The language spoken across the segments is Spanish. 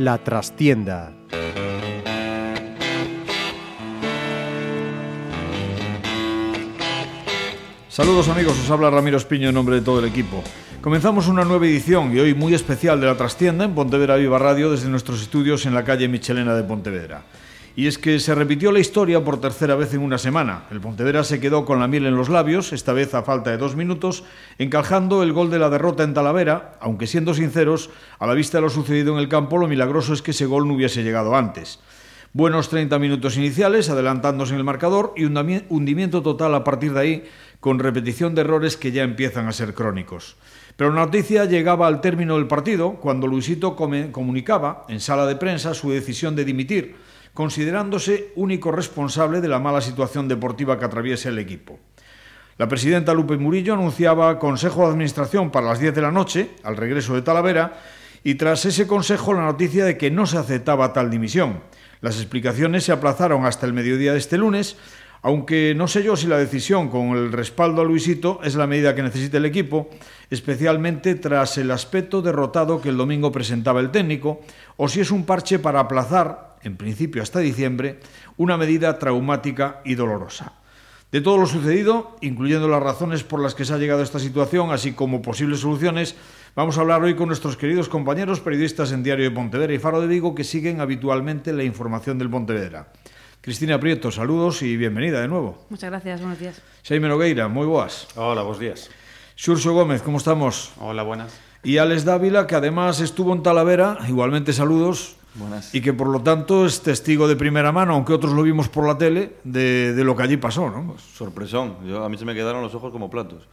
La trastienda. Saludos amigos, os habla Ramiro Espiño en nombre de todo el equipo. Comenzamos una nueva edición y hoy muy especial de La Trastienda en Pontevedra Viva Radio desde nuestros estudios en la calle Michelena de Pontevedra. Y es que se repitió la historia por tercera vez en una semana. El Pontevedra se quedó con la miel en los labios, esta vez a falta de dos minutos, encajando el gol de la derrota en Talavera, aunque siendo sinceros, a la vista de lo sucedido en el campo, lo milagroso es que ese gol no hubiese llegado antes. Buenos 30 minutos iniciales, adelantándose en el marcador y un hundimiento total a partir de ahí, con repetición de errores que ya empiezan a ser crónicos. Pero la noticia llegaba al término del partido cuando Luisito comunicaba en sala de prensa su decisión de dimitir, considerándose único responsable de la mala situación deportiva que atraviesa el equipo. La presidenta Lupe Murillo anunciaba consejo de administración para las 10 de la noche, al regreso de Talavera, y tras ese consejo la noticia de que no se aceptaba tal dimisión. Las explicaciones se aplazaron hasta el mediodía de este lunes, aunque no sé yo si la decisión con el respaldo a Luisito es la medida que necesita el equipo, especialmente tras el aspecto derrotado que el domingo presentaba el técnico, o si es un parche para aplazar, en principio hasta diciembre, una medida traumática y dolorosa. De todo lo sucedido, incluyendo las razones por las que se ha llegado a esta situación, así como posibles soluciones, vamos a hablar hoy con nuestros queridos compañeros periodistas en Diario de Pontevedra y Faro de Vigo que siguen habitualmente la información del Pontevedra. Cristina Prieto, saludos y bienvenida de nuevo. Muchas gracias, buenos días. Xaime Nogueira, moi boas. Hola, buenos días. Xurxo Gómez, ¿cómo estamos? Hola, buenas. Y Alex Dávila, que además estuvo en Talavera, igualmente saludos. Buenas. Y que por lo tanto es testigo de primera mano, aunque otros lo vimos por la tele, de, de lo que allí pasó, ¿no? Pues, sorpresón. Yo, a mí se me quedaron los ojos como platos.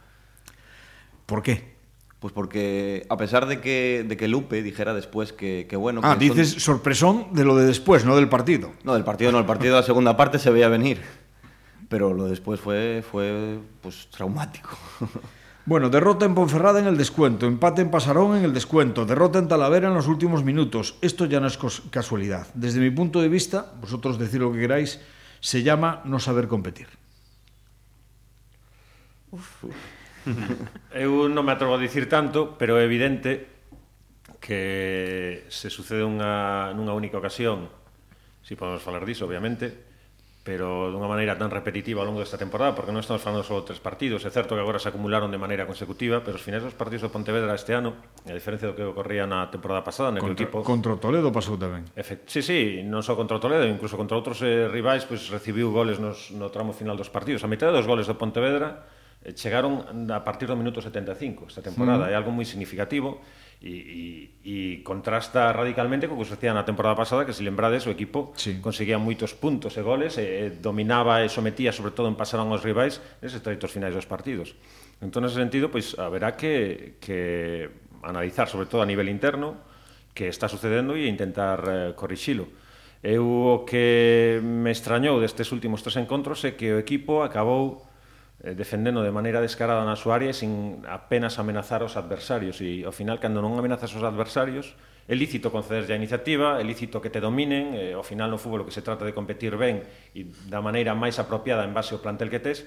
¿Por qué? Pues porque a pesar de que, de que Lupe dijera después que, que bueno... Ah, que dices son... sorpresón de lo de después, no del partido. No, del partido no, el partido de la segunda parte se veía venir. Pero lo de después fue, fue pues, traumático. Bueno, derrota en Ponferrada en el descuento, empate en Pasarón en el descuento, derrota en Talavera en los últimos minutos. Esto ya no es casualidad. Desde mi punto de vista, vosotros decir lo que queráis, se llama no saber competir. Uf. Eu non me atrevo a dicir tanto, pero é evidente que se sucede unha, nunha única ocasión, si podemos falar diso, obviamente, pero dunha maneira tan repetitiva ao longo desta temporada, porque non estamos falando só de tres partidos, é certo que agora se acumularon de maneira consecutiva, pero os finais dos partidos do Pontevedra este ano, a diferencia do que ocorría na temporada pasada, na contra, equipo... Contra o Toledo pasou tamén. Efect, sí, sí, non só contra o Toledo, incluso contra outros eh, rivais, pois pues, recibiu goles nos, no tramo final dos partidos. A metade dos goles do Pontevedra Eh, chegaron a partir do minuto 75 esta temporada, mm. é algo moi significativo e, e, e contrasta radicalmente co que sucedía na temporada pasada que se lembrades o equipo sí. conseguía moitos puntos e goles e, e dominaba e sometía sobre todo en pasaron aos rivais neses traitos finais dos partidos entón nese sentido pois haberá que, que analizar sobre todo a nivel interno que está sucedendo e intentar eh, corrixilo eu o que me extrañou destes últimos tres encontros é que o equipo acabou Eh, defendendo de maneira descarada na súa área e sin apenas amenazar os adversarios. E ao final cando non amenazas os adversarios é lícito concederlle a iniciativa, é lícito que te dominen, e, ao final no fútbol que se trata de competir ben e da maneira máis apropiada en base ao plantel que tes,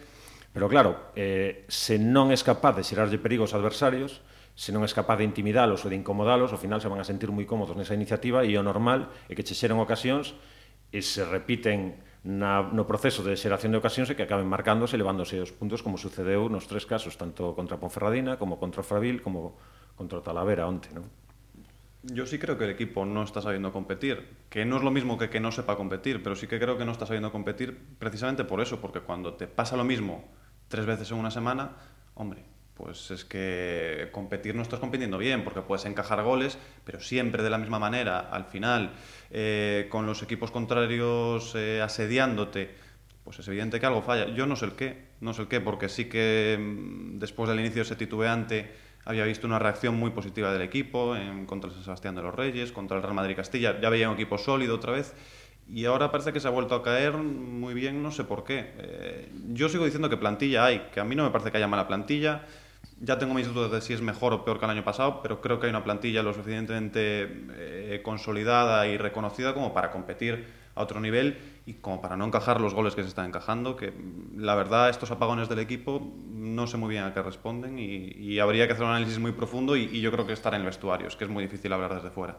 pero claro, eh, se non és capaz de xerarlle perigo aos adversarios, se non és capaz de intimidalos ou de incomodalos, ao final se van a sentir moi cómodos nesa iniciativa e o normal é que che xeren ocasións e se repiten no proceso de xeración de ocasións e que acaben marcándose e levándose os puntos como sucedeu nos tres casos, tanto contra Ponferradina como contra Fravil como contra Talavera onte, ¿no? Yo sí creo que el equipo no está sabiendo competir, que no es lo mismo que que no sepa competir, pero sí que creo que no está sabiendo competir precisamente por eso, porque cuando te pasa lo mismo tres veces en una semana, hombre, pues es que competir no estás compitiendo bien, porque puedes encajar goles, pero siempre de la misma manera, al final, eh, con los equipos contrarios eh, asediándote, pues es evidente que algo falla. Yo no sé el qué, no sé el qué, porque sí que mmm, después del inicio de ese titubeante había visto una reacción muy positiva del equipo en, contra el San Sebastián de los Reyes, contra el Real Madrid Castilla, ya veía un equipo sólido otra vez. Y ahora parece que se ha vuelto a caer muy bien, no sé por qué. Eh, yo sigo diciendo que plantilla hay, que a mí no me parece que haya mala plantilla, ya tengo mis dudas de si es mejor o peor que el año pasado, pero creo que hay una plantilla lo suficientemente eh, consolidada y reconocida como para competir a otro nivel y como para no encajar los goles que se están encajando, que la verdad estos apagones del equipo no sé muy bien a qué responden y, y habría que hacer un análisis muy profundo y, y, yo creo que estar en el vestuario, es que es muy difícil hablar desde fuera.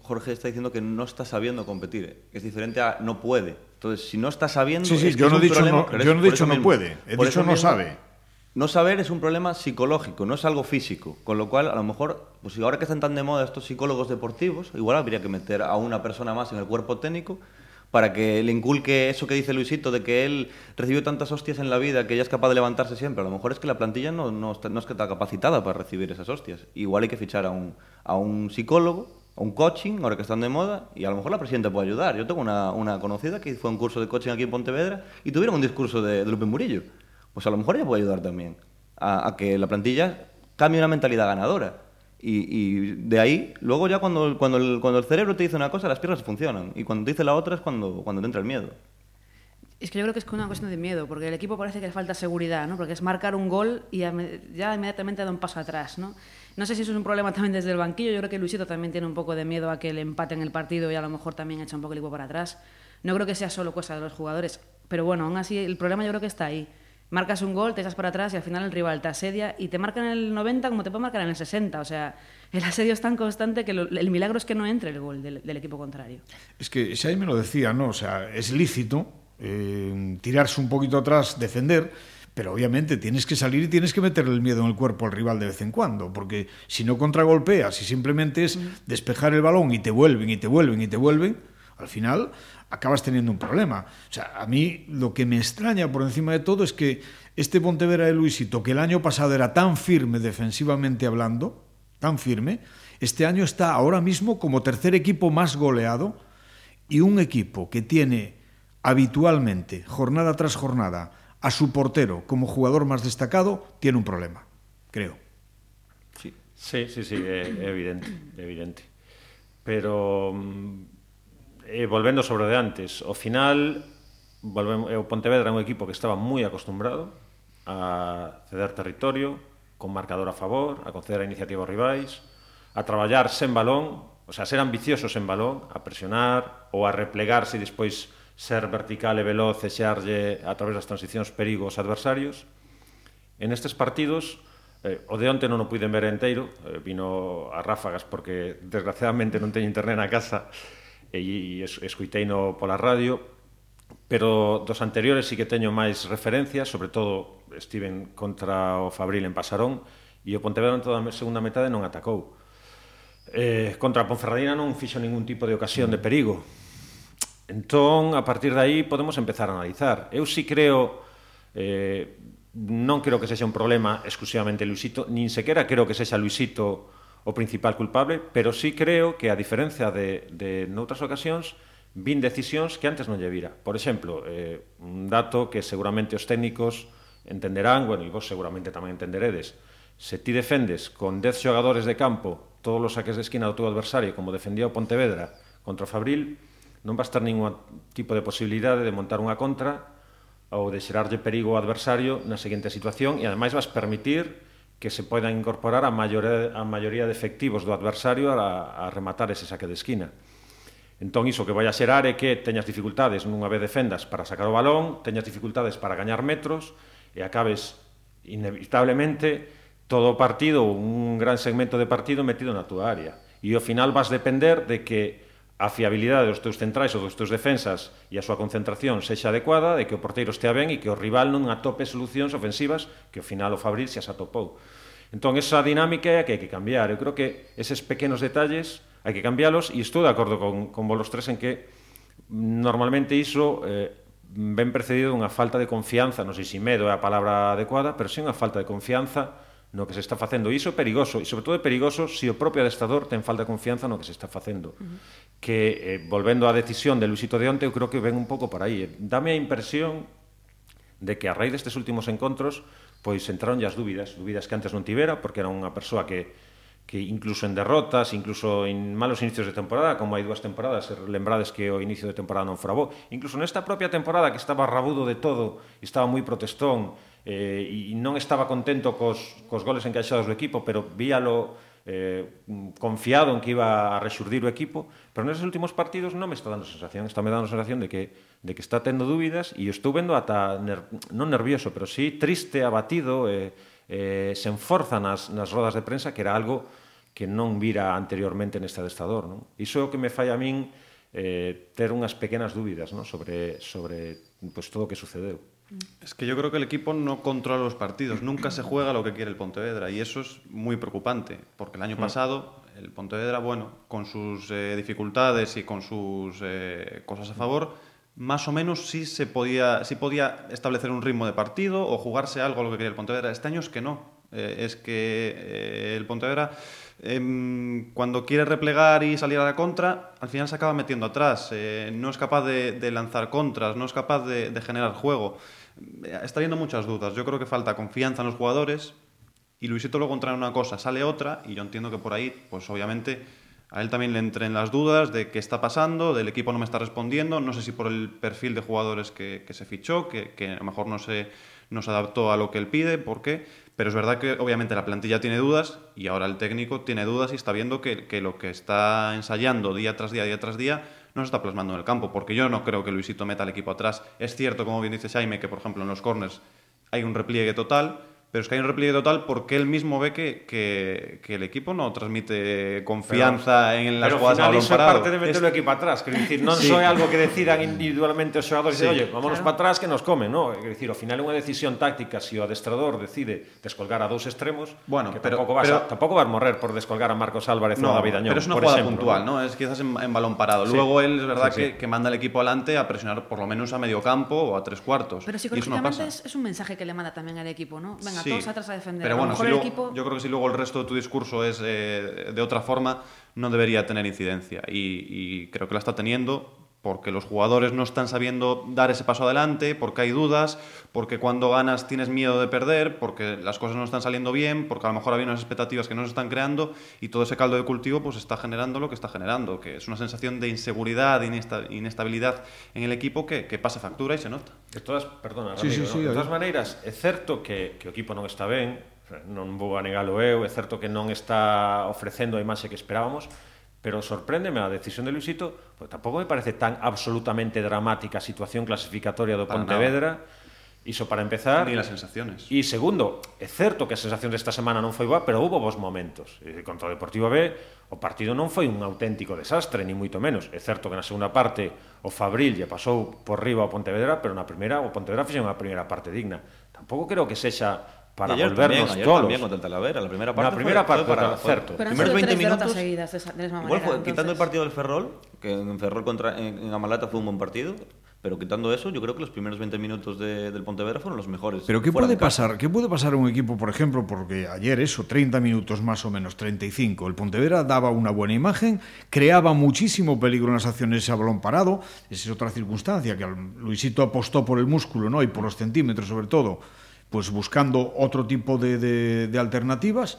Jorge está diciendo que no está sabiendo competir, es diferente a no puede. Entonces, si no está sabiendo... Sí, sí, es yo, no es dicho problema, no, yo no he dicho no puede, he dicho no mismo, sabe. No saber es un problema psicológico, no es algo físico. Con lo cual, a lo mejor, pues ahora que están tan de moda estos psicólogos deportivos, igual habría que meter a una persona más en el cuerpo técnico para que le inculque eso que dice Luisito, de que él recibió tantas hostias en la vida que ya es capaz de levantarse siempre. A lo mejor es que la plantilla no, está, es que está capacitada para recibir esas hostias. Igual hay que fichar a un, psicólogo, a un coaching, ahora que están de moda, y a lo mejor la presidenta puede ayudar. Yo tengo una, conocida que fue un curso de coaching aquí en Pontevedra y tuvieron un discurso de, de Murillo. Pues a lo mejor ella puede ayudar también a, que la plantilla cambie una mentalidad ganadora. Y, y, de ahí, luego ya cuando, cuando, el, cuando el cerebro te dice una cosa, las piernas funcionan. Y cuando te dice la otra es cuando, cuando te entra el miedo. Es que yo creo que es una cuestión de miedo, porque el equipo parece que le falta seguridad, ¿no? Porque es marcar un gol y ya inmediatamente da un paso atrás, ¿no? No sé si eso es un problema también desde el banquillo. Yo creo que Luisito también tiene un poco de miedo a que le empaten el partido y a lo mejor también echa un poco el equipo para atrás. No creo que sea solo cosa de los jugadores, pero bueno, aún así el problema yo creo que está ahí marcas un gol, te echas para atrás y al final el rival te asedia y te marca en el 90 como te puede marcar en el 60. O sea, el asedio es tan constante que lo, el milagro es que no entre el gol del, del, equipo contrario. Es que si ahí me lo decía, ¿no? O sea, es lícito eh, tirarse un poquito atrás, defender, pero obviamente tienes que salir y tienes que meterle el miedo en el cuerpo al rival de vez en cuando, porque si no contragolpeas y simplemente es despejar el balón y te vuelven y te vuelven y te vuelven, al final acabas teniendo un problema. O sea, a mí lo que me extraña por encima de todo es que este Pontevedra de Luisito, que el año pasado era tan firme defensivamente hablando, tan firme, este año está ahora mismo como tercer equipo más goleado y un equipo que tiene habitualmente, jornada tras jornada, a su portero como jugador más destacado, tiene un problema, creo. Sí, sí, sí, sí é evidente, evidente. Pero eh, volvendo sobre de antes, o final volvemos, eh, o Pontevedra é un equipo que estaba moi acostumbrado a ceder territorio, con marcador a favor, a conceder a iniciativa aos rivais, a traballar sen balón, o sea, ser ambiciosos en balón, a presionar ou a replegarse e despois ser vertical e veloz e xearlle a través das transicións perigos adversarios. En estes partidos, eh, o de onte non o puiden ver enteiro, eh, vino a ráfagas porque desgraciadamente non teño internet na casa, e, escuitei no pola radio, pero dos anteriores sí que teño máis referencias, sobre todo estiven contra o Fabril en Pasarón, e o Pontevedra en toda a segunda metade non atacou. Eh, contra a Ponferradina non fixo ningún tipo de ocasión de perigo. Entón, a partir de aí, podemos empezar a analizar. Eu sí creo... Eh, non creo que sexa un problema exclusivamente Luisito, nin sequera creo que sexa Luisito o principal culpable, pero sí creo que a diferencia de, de noutras ocasións, vin decisións que antes non lle vira. Por exemplo, eh, un dato que seguramente os técnicos entenderán, bueno, e vos seguramente tamén entenderedes, se ti defendes con 10 xogadores de campo todos os saques de esquina do teu adversario, como defendía o Pontevedra contra o Fabril, non vas ter ningún tipo de posibilidade de montar unha contra ou de xerarlle perigo ao adversario na seguinte situación e ademais vas permitir que se poidan incorporar a maioría, a maioría de efectivos do adversario a, a rematar ese saque de esquina. Entón, iso que vai a xerar é que teñas dificultades nunha vez defendas para sacar o balón, teñas dificultades para gañar metros e acabes inevitablemente todo o partido, un gran segmento de partido metido na túa área. E ao final vas depender de que a fiabilidade dos teus centrais ou dos teus defensas e a súa concentración sexa adecuada, de que o porteiro estea ben e que o rival non atope solucións ofensivas que ao final o Fabril se as atopou. Entón, esa dinámica é a que hai que cambiar. Eu creo que eses pequenos detalles hai que cambialos e estou de acordo con, con vos tres en que normalmente iso eh, ben precedido dunha falta de confianza, non sei se medo é a palabra adecuada, pero si unha falta de confianza no que se está facendo. E iso é perigoso, e sobre todo é perigoso se o propio adestador ten falta de confianza no que se está facendo. Uh -huh. Que, eh, volvendo á decisión de Luisito de onte, eu creo que ven un pouco por aí. Eh, dame a impresión de que a raíz destes últimos encontros pois entraron as dúbidas, dúbidas que antes non tivera, porque era unha persoa que que incluso en derrotas, incluso en malos inicios de temporada, como hai dúas temporadas, eh, lembrades que o inicio de temporada non frabó, incluso nesta propia temporada que estaba rabudo de todo, estaba moi protestón, eh, e non estaba contento cos, cos goles encaixados do equipo, pero víalo eh, confiado en que iba a rexurdir o equipo, pero nos últimos partidos non me está dando sensación, está me dando sensación de que, de que está tendo dúbidas e estou vendo ata, ner, non nervioso, pero sí triste, abatido, eh, eh, sen forza nas, nas rodas de prensa, que era algo que non vira anteriormente neste adestador. Non? Iso é o que me fai a min eh, ter unhas pequenas dúbidas non? sobre, sobre pues, todo o que sucedeu. Es que yo creo que el equipo no controla los partidos, nunca se juega lo que quiere el Pontevedra y eso es muy preocupante, porque el año mm. pasado el Pontevedra, bueno, con sus eh, dificultades y con sus eh, cosas a favor, más o menos sí se podía, sí podía establecer un ritmo de partido o jugarse algo a lo que quería el Pontevedra. Este año es que no, eh, es que el Pontevedra em, cuando quiere replegar y salir a la contra, al final se acaba metiendo atrás, no es capaz de, lanzar contras, no es capaz de, de generar juego. Está habiendo muchas dudas. Yo creo que falta confianza en los jugadores y Luisito luego entra en una cosa, sale otra y yo entiendo que por ahí, pues obviamente a él también le entren las dudas de qué está pasando, del equipo no me está respondiendo, no sé si por el perfil de jugadores que, se fichó, que, a lo mejor no se, no se adaptó a lo que él pide, por qué, pero es verdad que obviamente la plantilla tiene dudas y ahora el técnico tiene dudas y está viendo que, que lo que está ensayando día tras día, día tras día, no se está plasmando en el campo, porque yo no creo que Luisito meta al equipo atrás. Es cierto, como bien dice Jaime, que por ejemplo en los corners hay un repliegue total, pero es que hay un repliegue total porque él mismo ve que, que, que el equipo no transmite confianza pero, en las pero jugadas balón parado. parte de meter es... equipo atrás, non sí. é algo que decidan individualmente os xogadores sí. de, oye, vámonos claro. para atrás que nos comen, no? Quero dicir, ao final é unha decisión táctica se si o adestrador decide descolgar a dous extremos, bueno, que pero, tampouco, vas pero, a, tampouco vas morrer por descolgar a Marcos Álvarez no, ou a David Añón, pero es una por jugada puntual, ¿no? Es quizás en, en balón parado. Sí. Luego él es verdad sí, sí. Que, que manda al equipo adelante a presionar por lo menos a medio campo o a tres cuartos. Pero psicológicamente no es, es un mensaje que le manda también al equipo, ¿no? Venga, sí. todos atrás a defender Pero bueno, si luego, equipo... yo creo que si luego el resto de tu discurso es eh, de otra forma, no debería tener incidencia. Y, y, creo que la está teniendo porque los jugadores no están sabiendo dar ese paso adelante, porque hay dudas, porque cuando ganas tienes miedo de perder, porque las cosas no están saliendo bien, porque a lo mejor había unas expectativas que no se están creando y todo ese caldo de cultivo pues está generando lo que está generando, que es una sensación de inseguridad, de inestabilidad en el equipo que, que pasa factura y se nota. De todas, perdona, Ramiro, sí, sí, sí, ¿no? de todas maneiras, é certo que, que o equipo non está ben, non vou a negalo eu, é certo que non está ofrecendo a imaxe que esperábamos, pero sorpréndeme a decisión de Luisito, pues tampouco me parece tan absolutamente dramática a situación clasificatoria do Pontevedra. Iso para empezar. Ni las sensaciones. E segundo, é certo que a sensación desta semana non foi boa, pero houve vos momentos. E contra o Deportivo B, o partido non foi un auténtico desastre, ni moito menos. É certo que na segunda parte o Fabril lle pasou por riba ao Pontevedra, pero na primeira o Pontevedra fixe unha primeira parte digna. Tampouco creo que sexa para ayer volvernos también, todos. también contra el Talavera, la primera parte. La primera fue, parte, fue para, cierto. Pero primeros 20 minutos seguidas de esa, de esa manera, igual fue, quitando el partido del Ferrol, que en Ferrol contra en, en, Amalata fue un buen partido, pero quitando eso, yo creo que los primeros 20 minutos de, del Pontevedra fueron los mejores. Pero ¿qué puede pasar? ¿Qué puede pasar a un equipo, por ejemplo, porque ayer eso, 30 minutos más o menos, 35, el Pontevedra daba una buena imagen, creaba muchísimo peligro en las acciones a balón parado, esa es otra circunstancia, que Luisito apostó por el músculo, ¿no? Y por los centímetros sobre todo pues buscando otro tipo de, de, de alternativas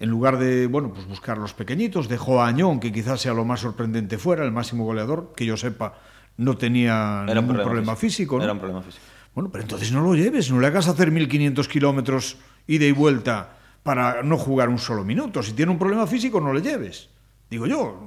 en lugar de bueno pues buscar los pequeñitos, dejó a Añón, que quizás sea lo más sorprendente fuera, el máximo goleador, que yo sepa, no tenía Era ningún problema, problema físico. físico. ¿no? Era un problema físico. Bueno, pero entonces no lo lleves, no le hagas hacer 1.500 kilómetros ida y vuelta para no jugar un solo minuto. Si tiene un problema físico, no le lleves. Digo yo,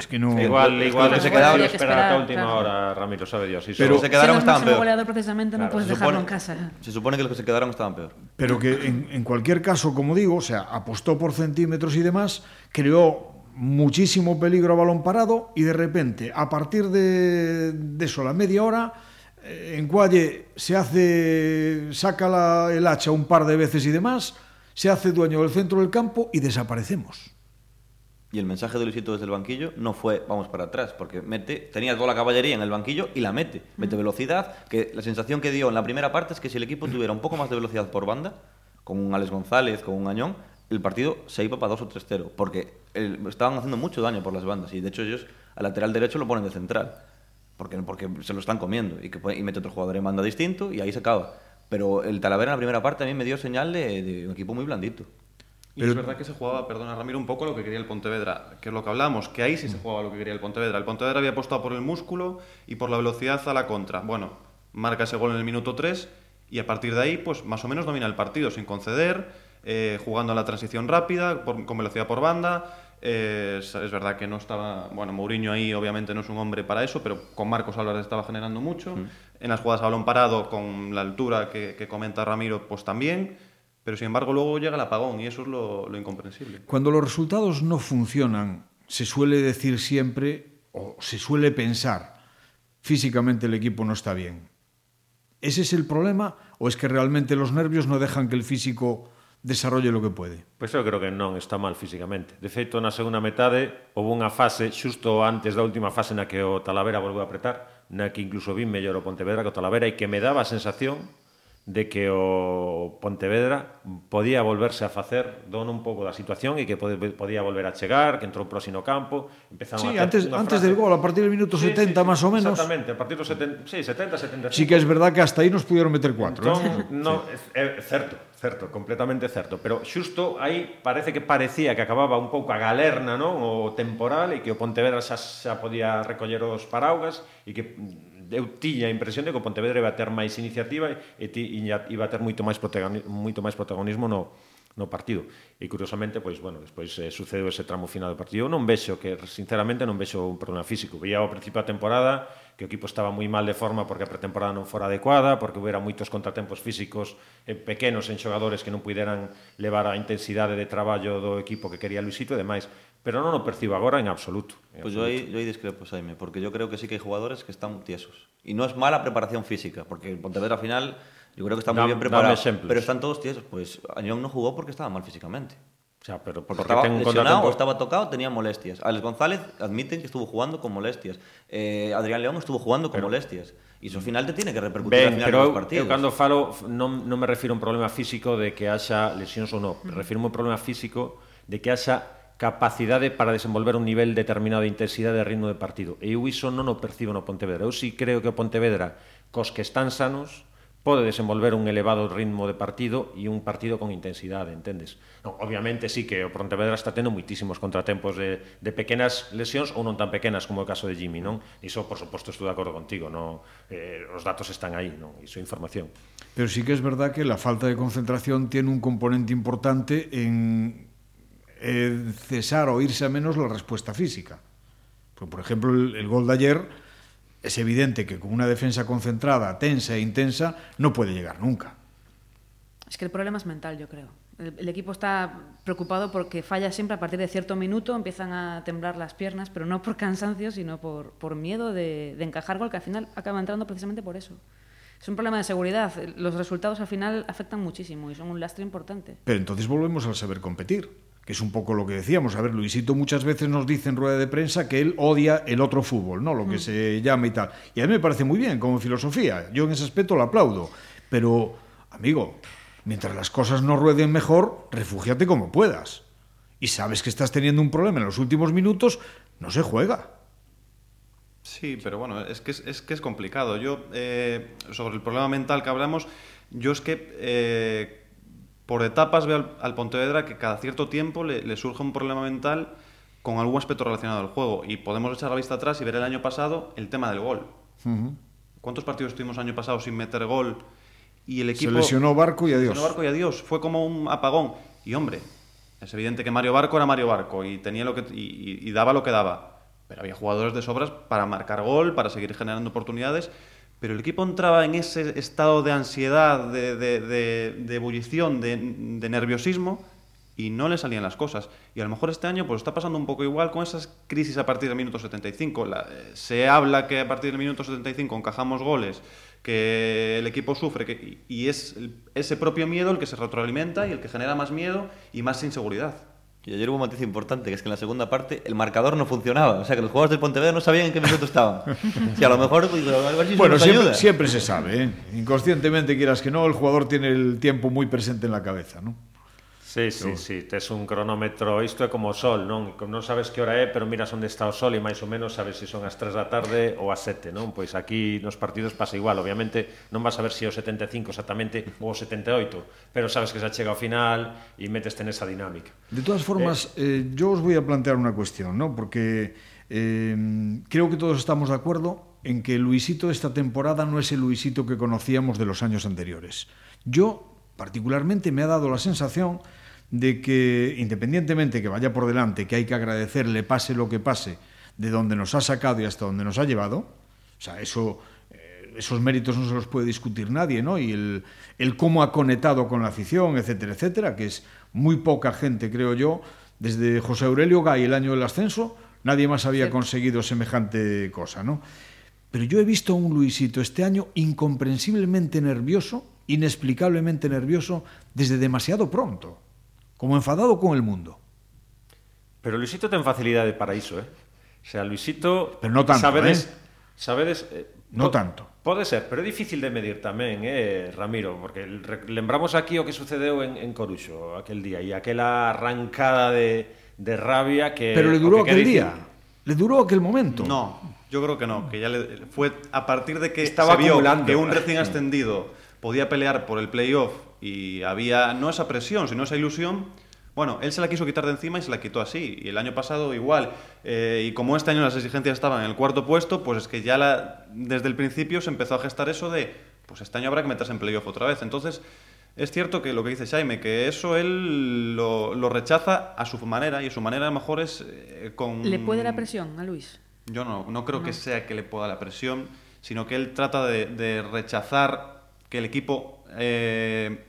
Es que no... Igual, igual que se quedaron que esperar hasta última claro. hora, Ramiro, sabe Dios. Si pero se quedaron estaban peor. goleador precisamente claro. no puedes supone, dejarlo en casa. Se supone que los que se quedaron estaban peor. Pero que en, en cualquier caso, como digo, o sea, apostó por centímetros y demás, creó muchísimo peligro a balón parado y de repente, a partir de, de eso, la media hora, eh, en Cualle se hace, saca la, el hacha un par de veces y demás, se hace dueño del centro del campo y desaparecemos. Y el mensaje de Luisito desde el banquillo no fue vamos para atrás, porque mete, tenía toda la caballería en el banquillo y la mete. Mete velocidad, que la sensación que dio en la primera parte es que si el equipo tuviera un poco más de velocidad por banda, con un Alex González, con un Añón, el partido se iba para 2 o 3-0, porque el, estaban haciendo mucho daño por las bandas y de hecho ellos al lateral derecho lo ponen de central, porque, porque se lo están comiendo y, que, y mete otro jugador en banda distinto y ahí se acaba. Pero el Talavera en la primera parte a mí me dio señal de, de un equipo muy blandito. Y Pero... es verdad que se jugaba, perdona Ramiro, un poco lo que quería el Pontevedra, que es lo que hablamos, que ahí sí se jugaba lo que quería el Pontevedra. El Pontevedra había apostado por el músculo y por la velocidad a la contra. Bueno, marca ese gol en el minuto 3 y a partir de ahí, pues más o menos domina el partido sin conceder, eh, jugando a la transición rápida, por- con velocidad por banda. Eh, es, es verdad que no estaba, bueno, Mourinho ahí obviamente no es un hombre para eso, pero con Marcos Álvarez estaba generando mucho. En las jugadas a balón parado, con la altura que, que comenta Ramiro, pues también. Pero sin embargo luego llega el apagón y eso es lo, lo incomprensible. Cuando los resultados no funcionan, se suele decir siempre, o se suele pensar, físicamente el equipo no está bien. ¿Ese es el problema o es que realmente los nervios no dejan que el físico desarrolle lo que puede? Pois eu creo que non está mal físicamente. De feito, na segunda metade houve unha fase xusto antes da última fase na que o Talavera volveu a apretar, na que incluso vi mellor o Pontevedra que o Talavera e que me daba a sensación de que o Pontevedra podía volverse a facer dono un pouco da situación e que pode, podía volver a chegar, que entrou próximo no campo, empezaron sí, a antes antes frase. del gol, a partir do minuto sí, 70 sí, sí, máis ou menos. Exactamente, a partir do 70, sí, 70, 75. Sí que é verdad que hasta aí nos pudieron meter 4. ¿eh? Entón, eh? no, sí. é, é certo, certo, completamente certo, pero xusto aí parece que parecía que acababa un pouco a galerna, non, o temporal e que o Pontevedra xa, xa podía recoller os paraugas e que eu tiña a impresión de que o Pontevedra iba a ter máis iniciativa e ti iba a ter moito máis protagonismo, moito máis protagonismo no no partido. E curiosamente, pois bueno, despois eh, sucedeu ese tramo final do partido. Eu non vexo que sinceramente non vexo un problema físico. Veía ao principio da temporada que o equipo estaba moi mal de forma porque a pretemporada non fora adecuada, porque houbera moitos contratempos físicos eh, pequenos en xogadores que non puderan levar a intensidade de traballo do equipo que quería Luisito e demais. Pero non o percibo agora en absoluto. En Pues yo ahí, yo ahí discrepo, Jaime, porque yo creo que sí que hay jugadores que están tiesos. Y no es mala preparación física, porque el Pontevedra al final yo creo que está muy bien preparado. Pero están todos tiesos. Pues Añón no jugó porque estaba mal físicamente. O sea, pero Porque estaba ten un lesionado o estaba tocado, tenía molestias. Alex González admiten que estuvo jugando con molestias. Eh, Adrián León estuvo jugando con molestias. Y eso al final te tiene que repercutir al Ben, final pero eu, los partidos. eu cando falo non, non me refiro a un problema físico de que haxa lesións ou non, me refiro a un problema físico de que haxa capacidade para desenvolver un nivel determinado de intensidade e ritmo de partido. E eu iso non o percibo no Pontevedra. Eu sí creo que o Pontevedra, cos que están sanos, pode desenvolver un elevado ritmo de partido e un partido con intensidade, entendes? Non, obviamente sí que o Pontevedra está tendo muitísimos contratempos de, de pequenas lesións ou non tan pequenas como o caso de Jimmy, non? Iso, por suposto, estou de acordo contigo, non? Eh, os datos están aí, non? Iso é información. Pero sí que es verdad que la falta de concentración tiene un componente importante en eh, cesar o irse a menos la respuesta física. Pues, por ejemplo, el, el gol de ayer es evidente que con una defensa concentrada, tensa e intensa, no puede llegar nunca. Es que el problema es mental, yo creo. El, el equipo está preocupado porque falla siempre a partir de cierto minuto, empiezan a temblar las piernas, pero no por cansancio, sino por, por miedo de, de encajar gol, que al final acaba entrando precisamente por eso. Es un problema de seguridad. Los resultados al final afectan muchísimo y son un lastre importante. Pero entonces volvemos al saber competir, que es un poco lo que decíamos. A ver, Luisito muchas veces nos dice en rueda de prensa que él odia el otro fútbol, ¿no? Lo que se llama y tal. Y a mí me parece muy bien como filosofía. Yo en ese aspecto lo aplaudo. Pero, amigo, mientras las cosas no rueden mejor, refúgiate como puedas. Y sabes que estás teniendo un problema en los últimos minutos, no se juega. Sí, pero bueno, es que es, es que es complicado. Yo, eh, sobre el problema mental que hablamos, yo es que eh, por etapas veo al, al Pontevedra que cada cierto tiempo le, le surge un problema mental con algún aspecto relacionado al juego. Y podemos echar la vista atrás y ver el año pasado el tema del gol. ¿Cuántos partidos estuvimos el año pasado sin meter gol? Y el equipo... Se lesionó Barco y Se adiós. lesionó Barco y adiós. Fue como un apagón. Y hombre, es evidente que Mario Barco era Mario Barco y, tenía lo que, y, y- y daba lo que daba. Pero había jugadores de sobras para marcar gol, para seguir generando oportunidades. Pero el equipo entraba en ese estado de ansiedad, de, de- de- ebullición, de, nerviosismo y no le salían las cosas. Y a lo mejor este año pues está pasando un poco igual con esas crisis a partir del minuto 75. La- eh, se habla que a partir del minuto 75 encajamos goles, que el equipo sufre que, y es ese propio miedo el que se retroalimenta y el que genera más miedo y más inseguridad. Y ayer hubo un matiz importante, que es que en la segunda parte el marcador no funcionaba. O sea, que los jugadores del Pontevedra no sabían en qué minuto estaban. Si a lo mejor, pues, a ver si eso Bueno, nos siempre, ayuda. siempre se sabe, ¿eh? Inconscientemente, quieras que no, el jugador tiene el tiempo muy presente en la cabeza, ¿no? Sí, sí, sí, tes un cronómetro, isto é como o sol, non? Non sabes que hora é, pero miras onde está o sol e máis ou menos sabes se son as 3 da tarde ou as 7, non? Pois aquí nos partidos pasa igual, obviamente non vas a ver se si o 75 exactamente ou o 78, pero sabes que xa chega ao final e meteste nesa dinámica. De todas formas, eh, eh yo os voy a plantear unha cuestión, non? Porque eh, creo que todos estamos de acuerdo en que Luisito esta temporada no es el Luisito que conocíamos de los años anteriores. Yo particularmente me ha dado la sensación de que, independientemente que vaya por delante, que hay que agradecerle, pase lo que pase, de donde nos ha sacado y hasta donde nos ha llevado, o sea, eso, eh, esos méritos no se los puede discutir nadie, ¿no? Y el, el cómo ha conectado con la afición, etcétera, etcétera, que es muy poca gente, creo yo, desde José Aurelio Gay, el año del ascenso, nadie más había sí. conseguido semejante cosa, ¿no? Pero yo he visto a un Luisito este año incomprensiblemente nervioso, inexplicablemente nervioso, desde demasiado pronto, como enfadado con el mundo. Pero Luisito ten facilidade para iso, eh? O sea, Luisito... Pero no tanto, sabedes, eh? Sabedes... Eh, no tanto. Pode ser, pero é difícil de medir tamén, eh, Ramiro, porque lembramos aquí o que sucedeu en, en Coruxo aquel día e aquela arrancada de, de rabia que... Pero le duró que aquel día, le duró aquel momento. No, yo creo que no, que ya le, fue a partir de que Estaba se vio que un recién ascendido podía pelear por el playoff y había no esa presión, sino esa ilusión, bueno, él se la quiso quitar de encima y se la quitó así. Y el año pasado igual. Eh, y como este año las exigencias estaban en el cuarto puesto, pues es que ya la, desde el principio se empezó a gestar eso de, pues este año habrá que meterse en playoff otra vez. Entonces, es cierto que lo que dice Jaime, que eso él lo, lo rechaza a su manera y su manera a lo mejor es eh, con... ¿Le puede la presión a Luis? Yo no, no creo No. que sea que le pueda la presión, sino que él trata de, de rechazar que el equipo eh,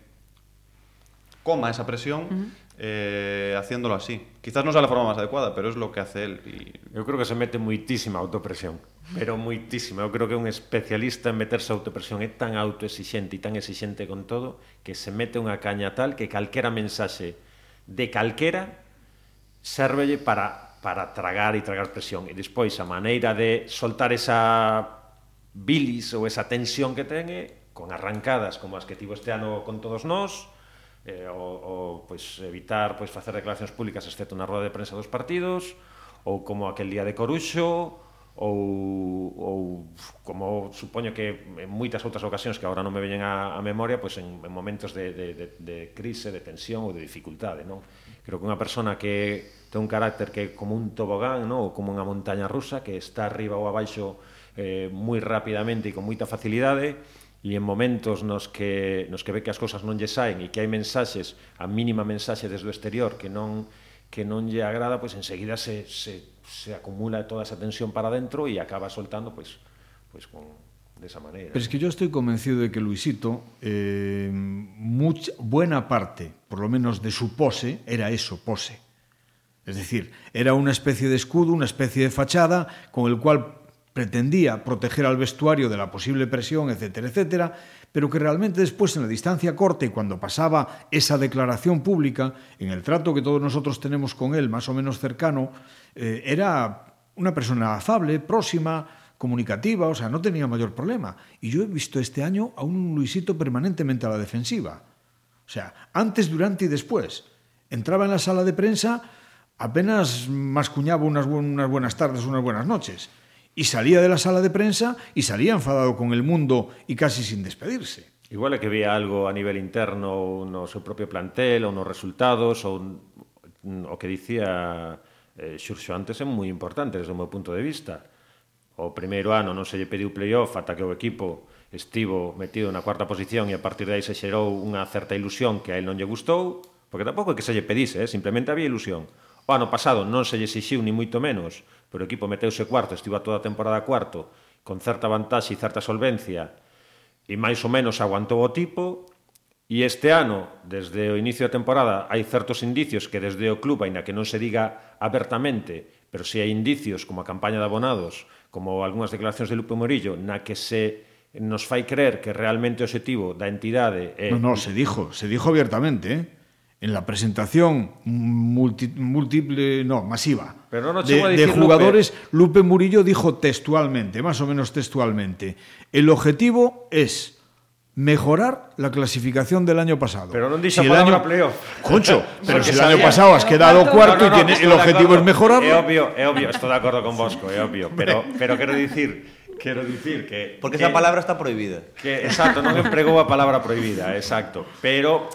coma esa presión uh -huh. eh, haciéndolo así. Quizás no sea la forma más adecuada, pero es lo que hace él. Y... Eu creo que se mete moitísima autopresión, pero moitísima. Eu creo que un especialista en meterse autopresión é tan autoexixente e tan exixente con todo que se mete unha caña tal que calquera mensaxe de calquera sérvelle para para tragar e tragar presión. E despois a maneira de soltar esa bilis ou esa tensión que ten é con arrancadas como as que tivo este ano con todos nós, eh, o, o pois, evitar pois, facer declaracións públicas excepto na roda de prensa dos partidos ou como aquel día de Coruxo ou, ou como supoño que en moitas outras ocasións que agora non me veñen a, a memoria pois en, en momentos de, de, de, de crise, de tensión ou de dificultade non? creo que unha persona que ten un carácter que é como un tobogán non? ou como unha montaña rusa que está arriba ou abaixo eh, moi rapidamente e con moita facilidade e en momentos nos que, nos que ve que as cousas non lle saen e que hai mensaxes, a mínima mensaxe desde o exterior que non, que non lle agrada, pois enseguida se, se, se acumula toda esa tensión para dentro e acaba soltando pois, pois con, desa maneira. Pero es que yo estoy convencido de que Luisito, eh, mucha, buena parte, por lo menos de su pose, era eso, pose. Es decir, era una especie de escudo, una especie de fachada con el cual pretendía proteger al vestuario de la posible presión, etcétera, etcétera, pero que realmente después en la distancia corta y cuando pasaba esa declaración pública, en el trato que todos nosotros tenemos con él, más o menos cercano, eh, era una persona afable, próxima, comunicativa, o sea, no tenía mayor problema. Y yo he visto este año a un Luisito permanentemente a la defensiva. O sea, antes, durante y después. Entraba en la sala de prensa, apenas mascuñaba unas, bu unas buenas tardes, unas buenas noches. y salía de la sala de prensa y salía enfadado con el mundo y casi sin despedirse. Igual é que vía algo a nivel interno no seu propio plantel ou nos resultados ou o que dicía eh, Xurxo antes é moi importante desde o meu punto de vista. O primeiro ano non se lle pediu playoff ata que o equipo estivo metido na cuarta posición e a partir de aí se xerou unha certa ilusión que a él non lle gustou, porque tampouco é que se lle pedise, eh? simplemente había ilusión. O ano pasado non se lle exixiu ni moito menos pero o equipo meteuse cuarto, estiva toda a temporada cuarto, con certa vantaxe e certa solvencia, e máis ou menos aguantou o tipo, e este ano, desde o inicio da temporada, hai certos indicios que desde o club, aínda que non se diga abertamente, pero si hai indicios como a campaña de abonados, como algunhas declaracións de Lupe Morillo, na que se nos fai creer que realmente o objetivo da entidade é... No, no, se dijo, se dijo abiertamente, eh? En la presentación multi, múltiple, no, masiva, Pero no de, jugadores, Lupe. Murillo dijo textualmente, más o menos textualmente, el objetivo es mejorar la clasificación del año pasado. Pero non dixo Si el palabra año- playoff. Concho, pero Porque si el año pasado has quedado cuarto y No, no, tienes, estoy el objetivo acuerdo. es mejorarlo. É obvio, é obvio, estou de acordo con Bosco, é obvio, pero pero quero dicir, quero dicir que Porque que, esa palabra está prohibida. que exacto, non empregou a palabra prohibida, exacto, pero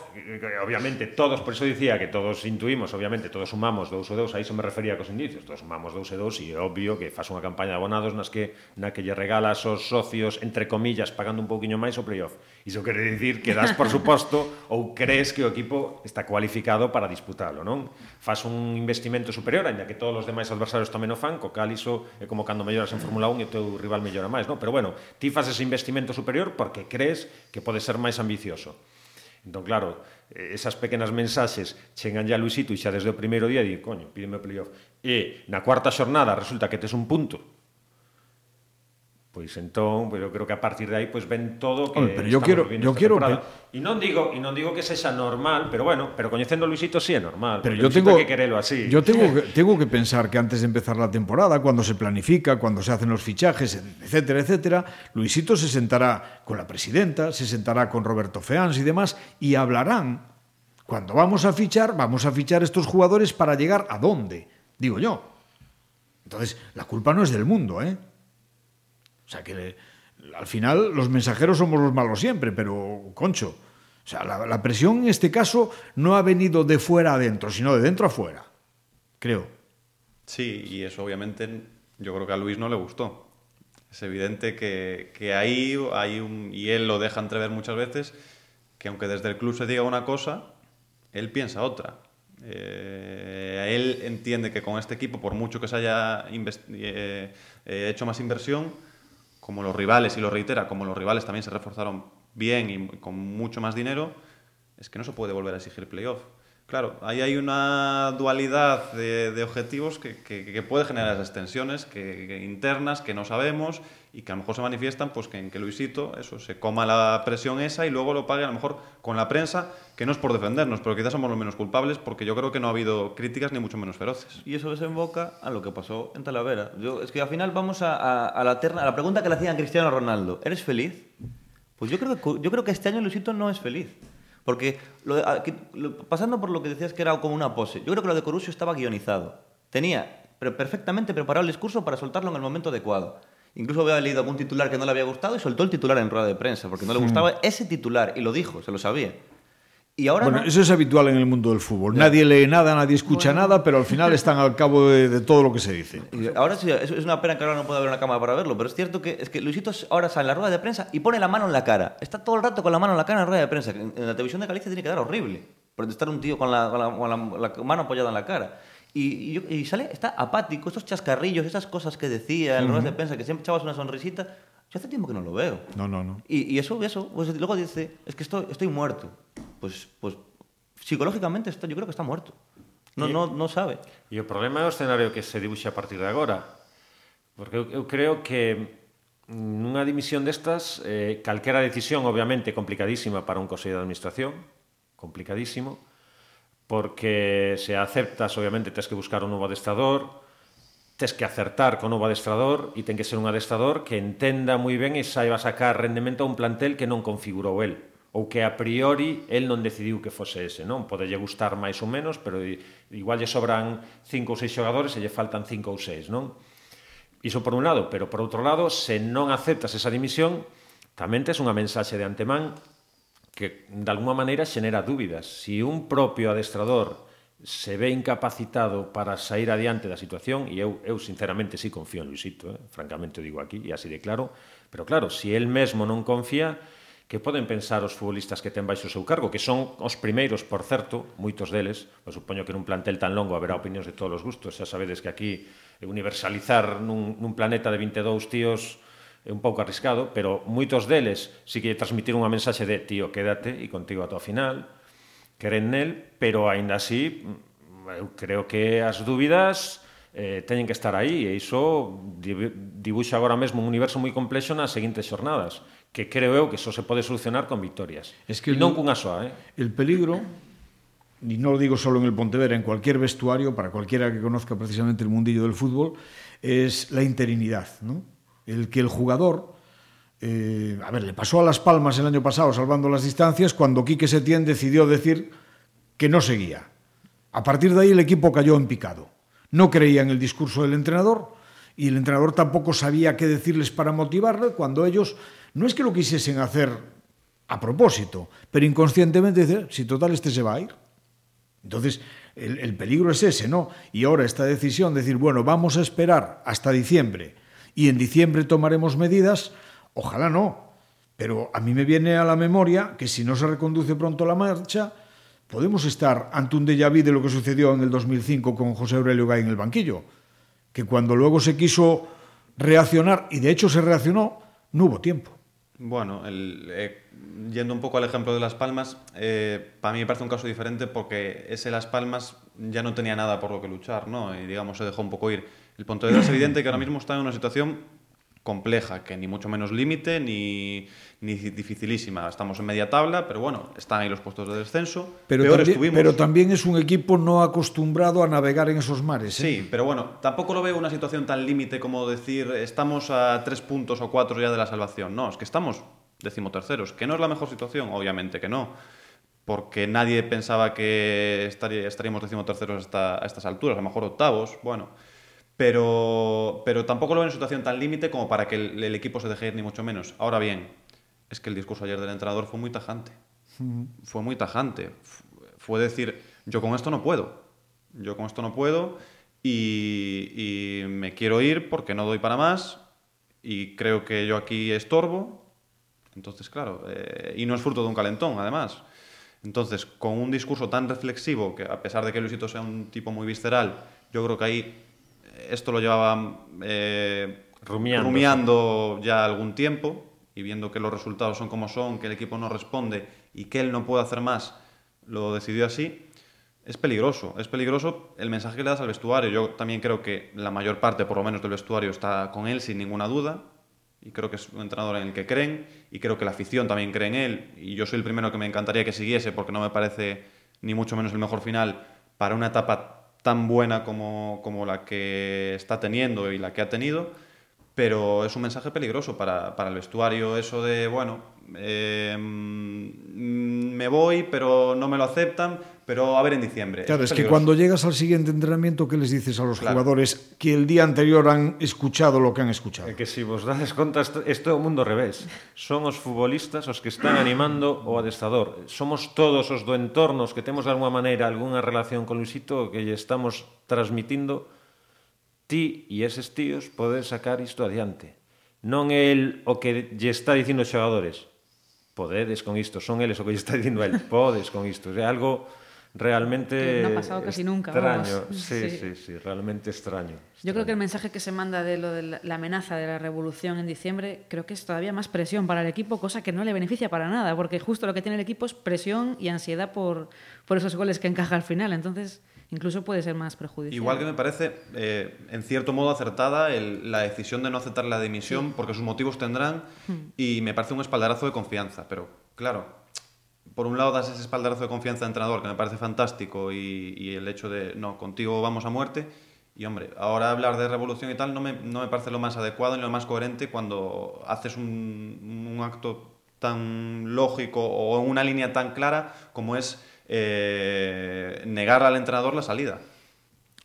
obviamente todos, por eso dicía que todos intuimos, obviamente todos sumamos dous e dous, a iso me refería cos indicios, todos sumamos dous e dous e é obvio que faz unha campaña de abonados nas que na que lle regalas aos socios, entre comillas, pagando un pouquiño máis o playoff. Iso quere dicir que das por suposto ou crees que o equipo está cualificado para disputalo, non? Faz un investimento superior, aínda que todos os demais adversarios tamén o fan, co cal iso é como cando melloras en Fórmula 1 e o teu rival mellora máis, non? Pero bueno, ti faz ese investimento superior porque crees que pode ser máis ambicioso. Entón, claro, esas pequenas mensaxes chegan a Luisito e xa desde o primeiro día di, coño, pídeme o playoff. E na cuarta xornada resulta que tes un punto Pois entón, pois eu creo que a partir de aí pois ven todo que Hombre, pero yo quiero, yo quiero. E non digo, e non digo que sexa normal, pero bueno, pero coñecendo a Luisito sí é normal. Pero yo tengo que querelo así. Yo tengo que, tengo que pensar que antes de empezar la temporada, cuando se planifica, cuando se hacen los fichajes, etcétera, etcétera, Luisito se sentará con la presidenta, se sentará con Roberto Feans y demás y hablarán cuando vamos a fichar, vamos a fichar estos jugadores para llegar a dónde, digo yo. Entonces, la culpa no es del mundo, ¿eh? O sea que al final los mensajeros somos los malos siempre, pero concho. O sea, la, presión en este caso no ha venido de fuera adentro, sino de dentro a fuera, creo. Sí, y eso obviamente yo creo que a Luis no le gustó. Es evidente que, que ahí hay un, y él lo deja entrever muchas veces, que aunque desde el club se diga una cosa, él piensa otra. Eh, él entiende que con este equipo, por mucho que se haya eh, eh, hecho más inversión, como los rivales, y lo reitera, como los rivales también se reforzaron bien y con mucho más dinero, es que no se puede volver a exigir playoff. Claro, ahí hay una dualidad de, objetivos que, que, que, puede generar esas tensiones que, internas que no sabemos y que a lo mejor se manifiestan pues que en que Luisito eso se coma la presión esa y luego lo pague a lo mejor con la prensa, que no es por defendernos, pero quizás somos los menos culpables porque yo creo que no ha habido críticas ni mucho menos feroces. Y eso desemboca a lo que pasó en Talavera. Yo, es que al final vamos a, a, la, terna, la pregunta que le hacían Cristiano Ronaldo, ¿eres feliz? Pues yo creo que, yo creo que este año Luisito no es feliz. Porque pasando por lo que decías que era como una pose, yo creo que lo de Corusio estaba guionizado. Tenía perfectamente preparado el discurso para soltarlo en el momento adecuado. Incluso había leído algún titular que no le había gustado y soltó el titular en rueda de prensa, porque no le gustaba mm. ese titular y lo dijo, se lo sabía. Y ahora bueno, no. eso es habitual en el mundo del fútbol. Nadie lee nada, nadie escucha bueno. nada, pero al final están al cabo de, de, todo lo que se dice. Y ahora sí, es una pena que ahora no pueda haber una cámara para verlo, pero es cierto que es que Luisito ahora sale en la rueda de prensa y pone la mano en la cara. Está todo el rato con la mano en la cara en la rueda de prensa. En la televisión de Galicia tiene que dar horrible. Por estar un tío con la, con la, con la, la mano apoyada en la cara. Y, y, y, sale, está apático, estos chascarrillos, esas cosas que decía en uh -huh. de prensa, que siempre echabas una sonrisita. Yo hace tiempo que no lo veo. No, no, no. Y, y eso, eso, pues luego dice, es que estoy, estoy muerto. Pues, pues psicológicamente está, yo creo que está muerto. No, no, no sabe. E o problema é o escenario que se dibuxa a partir de agora. Porque eu, eu creo que nunha dimisión destas, eh, calquera decisión, obviamente, complicadísima para un consello de administración, complicadísimo, porque se aceptas, obviamente, tens que buscar un novo adestrador, tens que acertar con o novo adestrador e ten que ser un adestrador que entenda moi ben e saiba sacar rendemento a un plantel que non configurou el ou que a priori el non decidiu que fose ese, non? Podelle gustar máis ou menos, pero igual lle sobran cinco ou seis xogadores e lle faltan cinco ou seis, non? Iso por un lado, pero por outro lado, se non aceptas esa dimisión, tamén tes unha mensaxe de antemán que de alguma maneira xenera dúbidas. Si un propio adestrador se ve incapacitado para sair adiante da situación e eu, eu sinceramente sí confío en Luisito, eh? francamente o digo aquí e así de claro, pero claro, se si el mesmo non confía, que poden pensar os futbolistas que ten baixo o seu cargo, que son os primeiros, por certo, moitos deles, pois supoño que nun plantel tan longo haberá opinións de todos os gustos, xa sabedes que aquí universalizar nun, nun planeta de 22 tíos é un pouco arriscado, pero moitos deles si que transmitir unha mensaxe de tío, quédate e contigo ata o final, queren nel, pero aínda así eu creo que as dúbidas eh, teñen que estar aí e iso dibuxa agora mesmo un universo moi complexo nas seguintes xornadas que creo eu que só se pode solucionar con victorias. Es que e non cunha soa, eh? El peligro y no lo digo solo en el Pontevedra, en cualquier vestuario, para cualquiera que conozca precisamente el mundillo del fútbol, es la interinidad, ¿no? El que el jugador, eh, a ver, le pasó a Las Palmas el año pasado salvando las distancias cuando Quique Setién decidió decir que no seguía. A partir de ahí el equipo cayó en picado. No creía en el discurso del entrenador y el entrenador tampoco sabía qué decirles para motivarle cuando ellos no es que lo quisiesen hacer a propósito, pero inconscientemente dice, si total este se va a ir. Entonces, el, el peligro es ese, ¿no? Y ahora esta decisión de decir, bueno, vamos a esperar hasta diciembre y en diciembre tomaremos medidas, ojalá no, pero a mí me viene a la memoria que si no se reconduce pronto la marcha, podemos estar ante un déjà vu de lo que sucedió en el 2005 con José Aurelio Gay en el banquillo, que cuando luego se quiso reaccionar, y de hecho se reaccionó, no hubo tiempo. Bueno, eh, yendo un poco al ejemplo de Las Palmas, eh, para mí me parece un caso diferente porque ese Las Palmas ya no tenía nada por lo que luchar, ¿no? Y digamos, se dejó un poco ir. El Pontevedra es evidente que ahora mismo está en una situación compleja, que ni mucho menos límite ni, ni dificilísima. Estamos en media tabla, pero bueno, están ahí los puestos de descenso. Pero, Peor también, estuvimos. pero también es un equipo no acostumbrado a navegar en esos mares. ¿eh? Sí, pero bueno, tampoco lo veo una situación tan límite como decir estamos a tres puntos o cuatro ya de la salvación. No, es que estamos decimoterceros, que no es la mejor situación, obviamente que no, porque nadie pensaba que estaría- estaríamos decimoterceros hasta, a estas alturas, a lo mejor octavos, bueno. Pero, pero tampoco lo veo en situación tan límite como para que el, el equipo se deje ir, ni mucho menos. Ahora bien, es que el discurso ayer del entrenador fue muy tajante. Fue muy tajante. Fue decir, yo con esto no puedo. Yo con esto no puedo y, y me quiero ir porque no doy para más y creo que yo aquí estorbo. Entonces, claro, eh, y no es fruto de un calentón, además. Entonces, con un discurso tan reflexivo, que a pesar de que Luisito sea un tipo muy visceral, yo creo que ahí esto lo llevaba eh, Rumiando, rumiando ya algún tiempo y viendo que los resultados son como son, que el equipo no responde y que él no puede hacer más, lo decidió así. Es peligroso, es peligroso el mensaje que le das al vestuario. Yo también creo que la mayor parte, por lo menos, del vestuario está con él sin ninguna duda. Y creo que es un entrenador en el que creen. Y creo que la afición también cree en él. Y yo soy el primero que me encantaría que siguiese porque no me parece ni mucho menos el mejor final para una etapa tan buena como, como la que está teniendo y la que ha tenido. Pero es un mensaje peligroso para, para el vestuario, eso de, bueno, eh, mm, me voy, pero no me lo aceptan, pero a ver en diciembre. Claro, es, es que cuando llegas al siguiente entrenamiento, ¿qué les dices a los claro. jugadores que el día anterior han escuchado lo que han escuchado? É que se si vos dades conta, isto é o mundo revés. Son os futbolistas os que están animando o adestador. Somos todos os do entorno os que temos de alguma maneira algunha relación con Luisito que lle estamos transmitindo ti e eses tíos poder sacar isto adiante. Non é el o que lle está dicindo os xogadores. Podedes con isto, son eles o que lle está dicindo el. Podes con isto. É algo realmente Que no ha pasado casi nunca, extraño. vamos. Sí, Sí. sí, sí, realmente extraño. Yo creo que el mensaje que se manda de lo de la, amenaza de la revolución en diciembre, creo que es todavía más presión para el equipo, cosa que no le beneficia para nada, porque justo lo que tiene el equipo es presión y ansiedad por, por esos goles que encaja al final. Entonces, incluso puede ser más perjudicial. Igual que me parece, eh, en cierto modo, acertada el- la decisión de no aceptar la dimisión, porque sus motivos tendrán, y me parece un espaldarazo de confianza. Pero, claro, por un lado das ese espaldarazo de confianza al entrenador, que me parece fantástico, y, y el hecho de, no, contigo vamos a muerte. Y, hombre, ahora hablar de revolución y tal no me, no me parece lo más adecuado ni lo más coherente cuando haces un, un acto tan lógico o una línea tan clara como es eh, negar al entrenador la salida.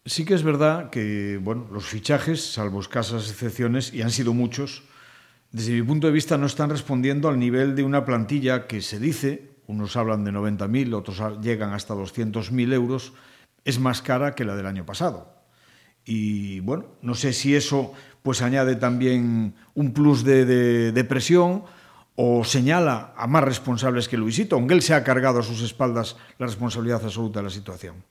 Sí que es verdad que bueno, los fichajes, salvo escasas excepciones, y han sido muchos, desde mi punto de vista no están respondiendo al nivel de una plantilla que se dice, unos hablan de 90.000, otros llegan hasta 200.000 euros, es más cara que la del año pasado. Y bueno, no sé si eso pues añade también un plus de, de- de presión o señala a más responsables que Luisito, aunque él se ha cargado a sus espaldas la responsabilidad absoluta de la situación.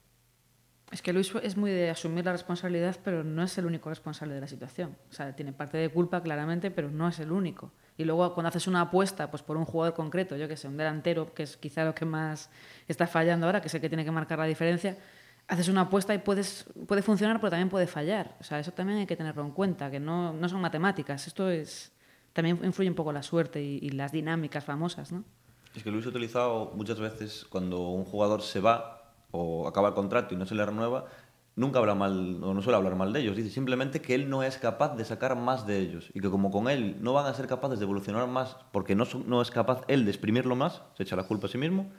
Es que Luis es muy de asumir la responsabilidad, pero no es el único responsable de la situación. O sea, tiene parte de culpa, claramente, pero no es el único. Y luego, cuando haces una apuesta pues, por un jugador concreto, yo que sé, un delantero, que es quizá lo que más está fallando ahora, que es el que tiene que marcar la diferencia, haces una apuesta y puedes, puede funcionar, pero también puede fallar. O sea, eso también hay que tenerlo en cuenta, que no, no son matemáticas. Esto es también influye un poco la suerte y, las dinámicas famosas, ¿no? Es que Luis ha utilizado muchas veces cuando un jugador se va o acaba el contrato y no se le renueva, nunca habla mal o no suele hablar mal de ellos. Dice simplemente que él no es capaz de sacar más de ellos y que como con él no van a ser capaces de evolucionar más porque no, no es capaz él de exprimirlo más, se echa la culpa a sí mismo,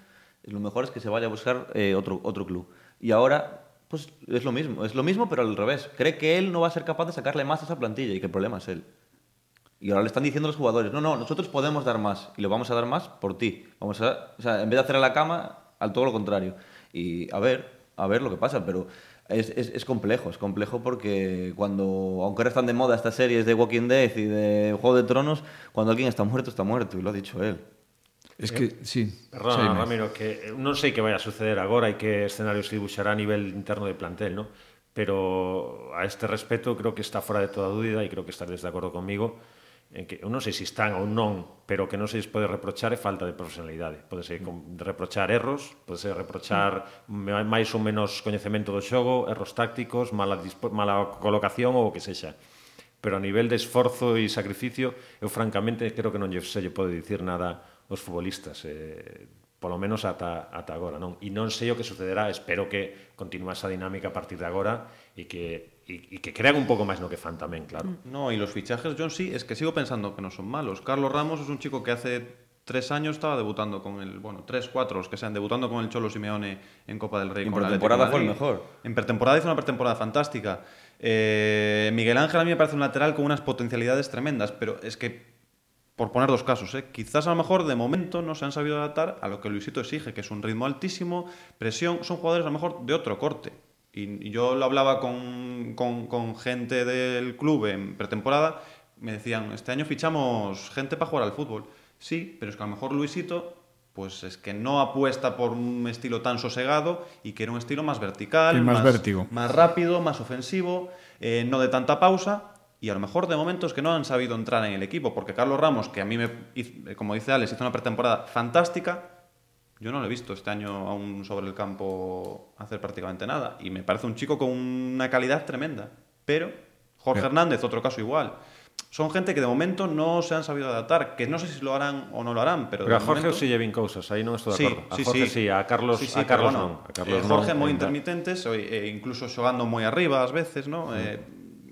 lo mejor es que se vaya a buscar eh, otro, otro club. Y ahora, pues es lo mismo, es lo mismo pero al revés. Cree que él no va a ser capaz de sacarle más a esa plantilla y que el problema es él. Y ahora le están diciendo los jugadores, no, no, nosotros podemos dar más y lo vamos a dar más por ti. Vamos a, o sea, en vez de hacer a la cama, al todo lo contrario. Y a ver, a ver lo que pasa, pero es, es, es complejo, es complejo porque cuando, aunque ahora están de moda estas series de Walking Dead y de Juego de Tronos, cuando alguien está muerto, está muerto, y lo ha dicho él. Es que, sí. Perdón, Xaime. Ramiro, que non sei que vai a suceder agora e que escenario se dibuixará a nivel interno de plantel, ¿no? pero a este respecto creo que está fora de toda dúbida e creo que estaréis de acordo comigo en que eu non sei se están ou non, pero que non se lles pode reprochar é falta de profesionalidade. Pode ser reprochar erros, pode ser reprochar máis ou menos coñecemento do xogo, erros tácticos, mala, mala colocación ou o que sexa. Pero a nivel de esforzo e sacrificio, eu francamente creo que non lle, se lle pode dicir nada aos futbolistas. Eh, polo menos ata, ata agora, non? E non sei o que sucederá, espero que continúe esa dinámica a partir de agora e que e que crean un pouco máis no que fan claro. No, y los fichajes, John, sí, es que sigo pensando que no son malos. Carlos Ramos es un chico que hace tres años estaba debutando con el, bueno, tres, cuatro, los que sean, debutando con el Cholo Simeone en Copa del Rey. En pretemporada fue el mejor. En pretemporada hizo una pretemporada fantástica. Eh, Miguel Ángel a mí me parece un lateral con unas potencialidades tremendas, pero es que, por poner dos casos, ¿eh? quizás a lo mejor de momento no se han sabido adaptar a lo que Luisito exige, que es un ritmo altísimo, presión, son jugadores a lo mejor de otro corte. Y, yo lo hablaba con, con- con gente del club en pretemporada, me decían, este año fichamos gente para jugar al fútbol. Sí, pero es que a lo mejor Luisito pues es que no apuesta por un estilo tan sosegado y quiere un estilo más vertical, Y más más rápido, más ofensivo, eh, no de tanta pausa. Y a lo mejor de momento es que no han sabido entrar en el equipo, porque Carlos Ramos, que a mí, me, como dice Alex, hizo una pretemporada fantástica, yo no lo he visto este año aún sobre el campo hacer prácticamente nada. Y me parece un chico con una calidad tremenda. Pero Jorge Hernández, otro caso igual. Son gente que de momento no se han sabido adaptar, que no sé si lo harán o no lo harán, pero... Pero de a Jorge momento- se lle vin cousas, aí non estou de Sí, acordo. A sí, Jorge sí. sí, a Carlos, Sí, sí, a Carlos A eh, Jorge non, moi ainda. intermitentes, e, e incluso xogando moi arriba ás veces, ¿no? Eh,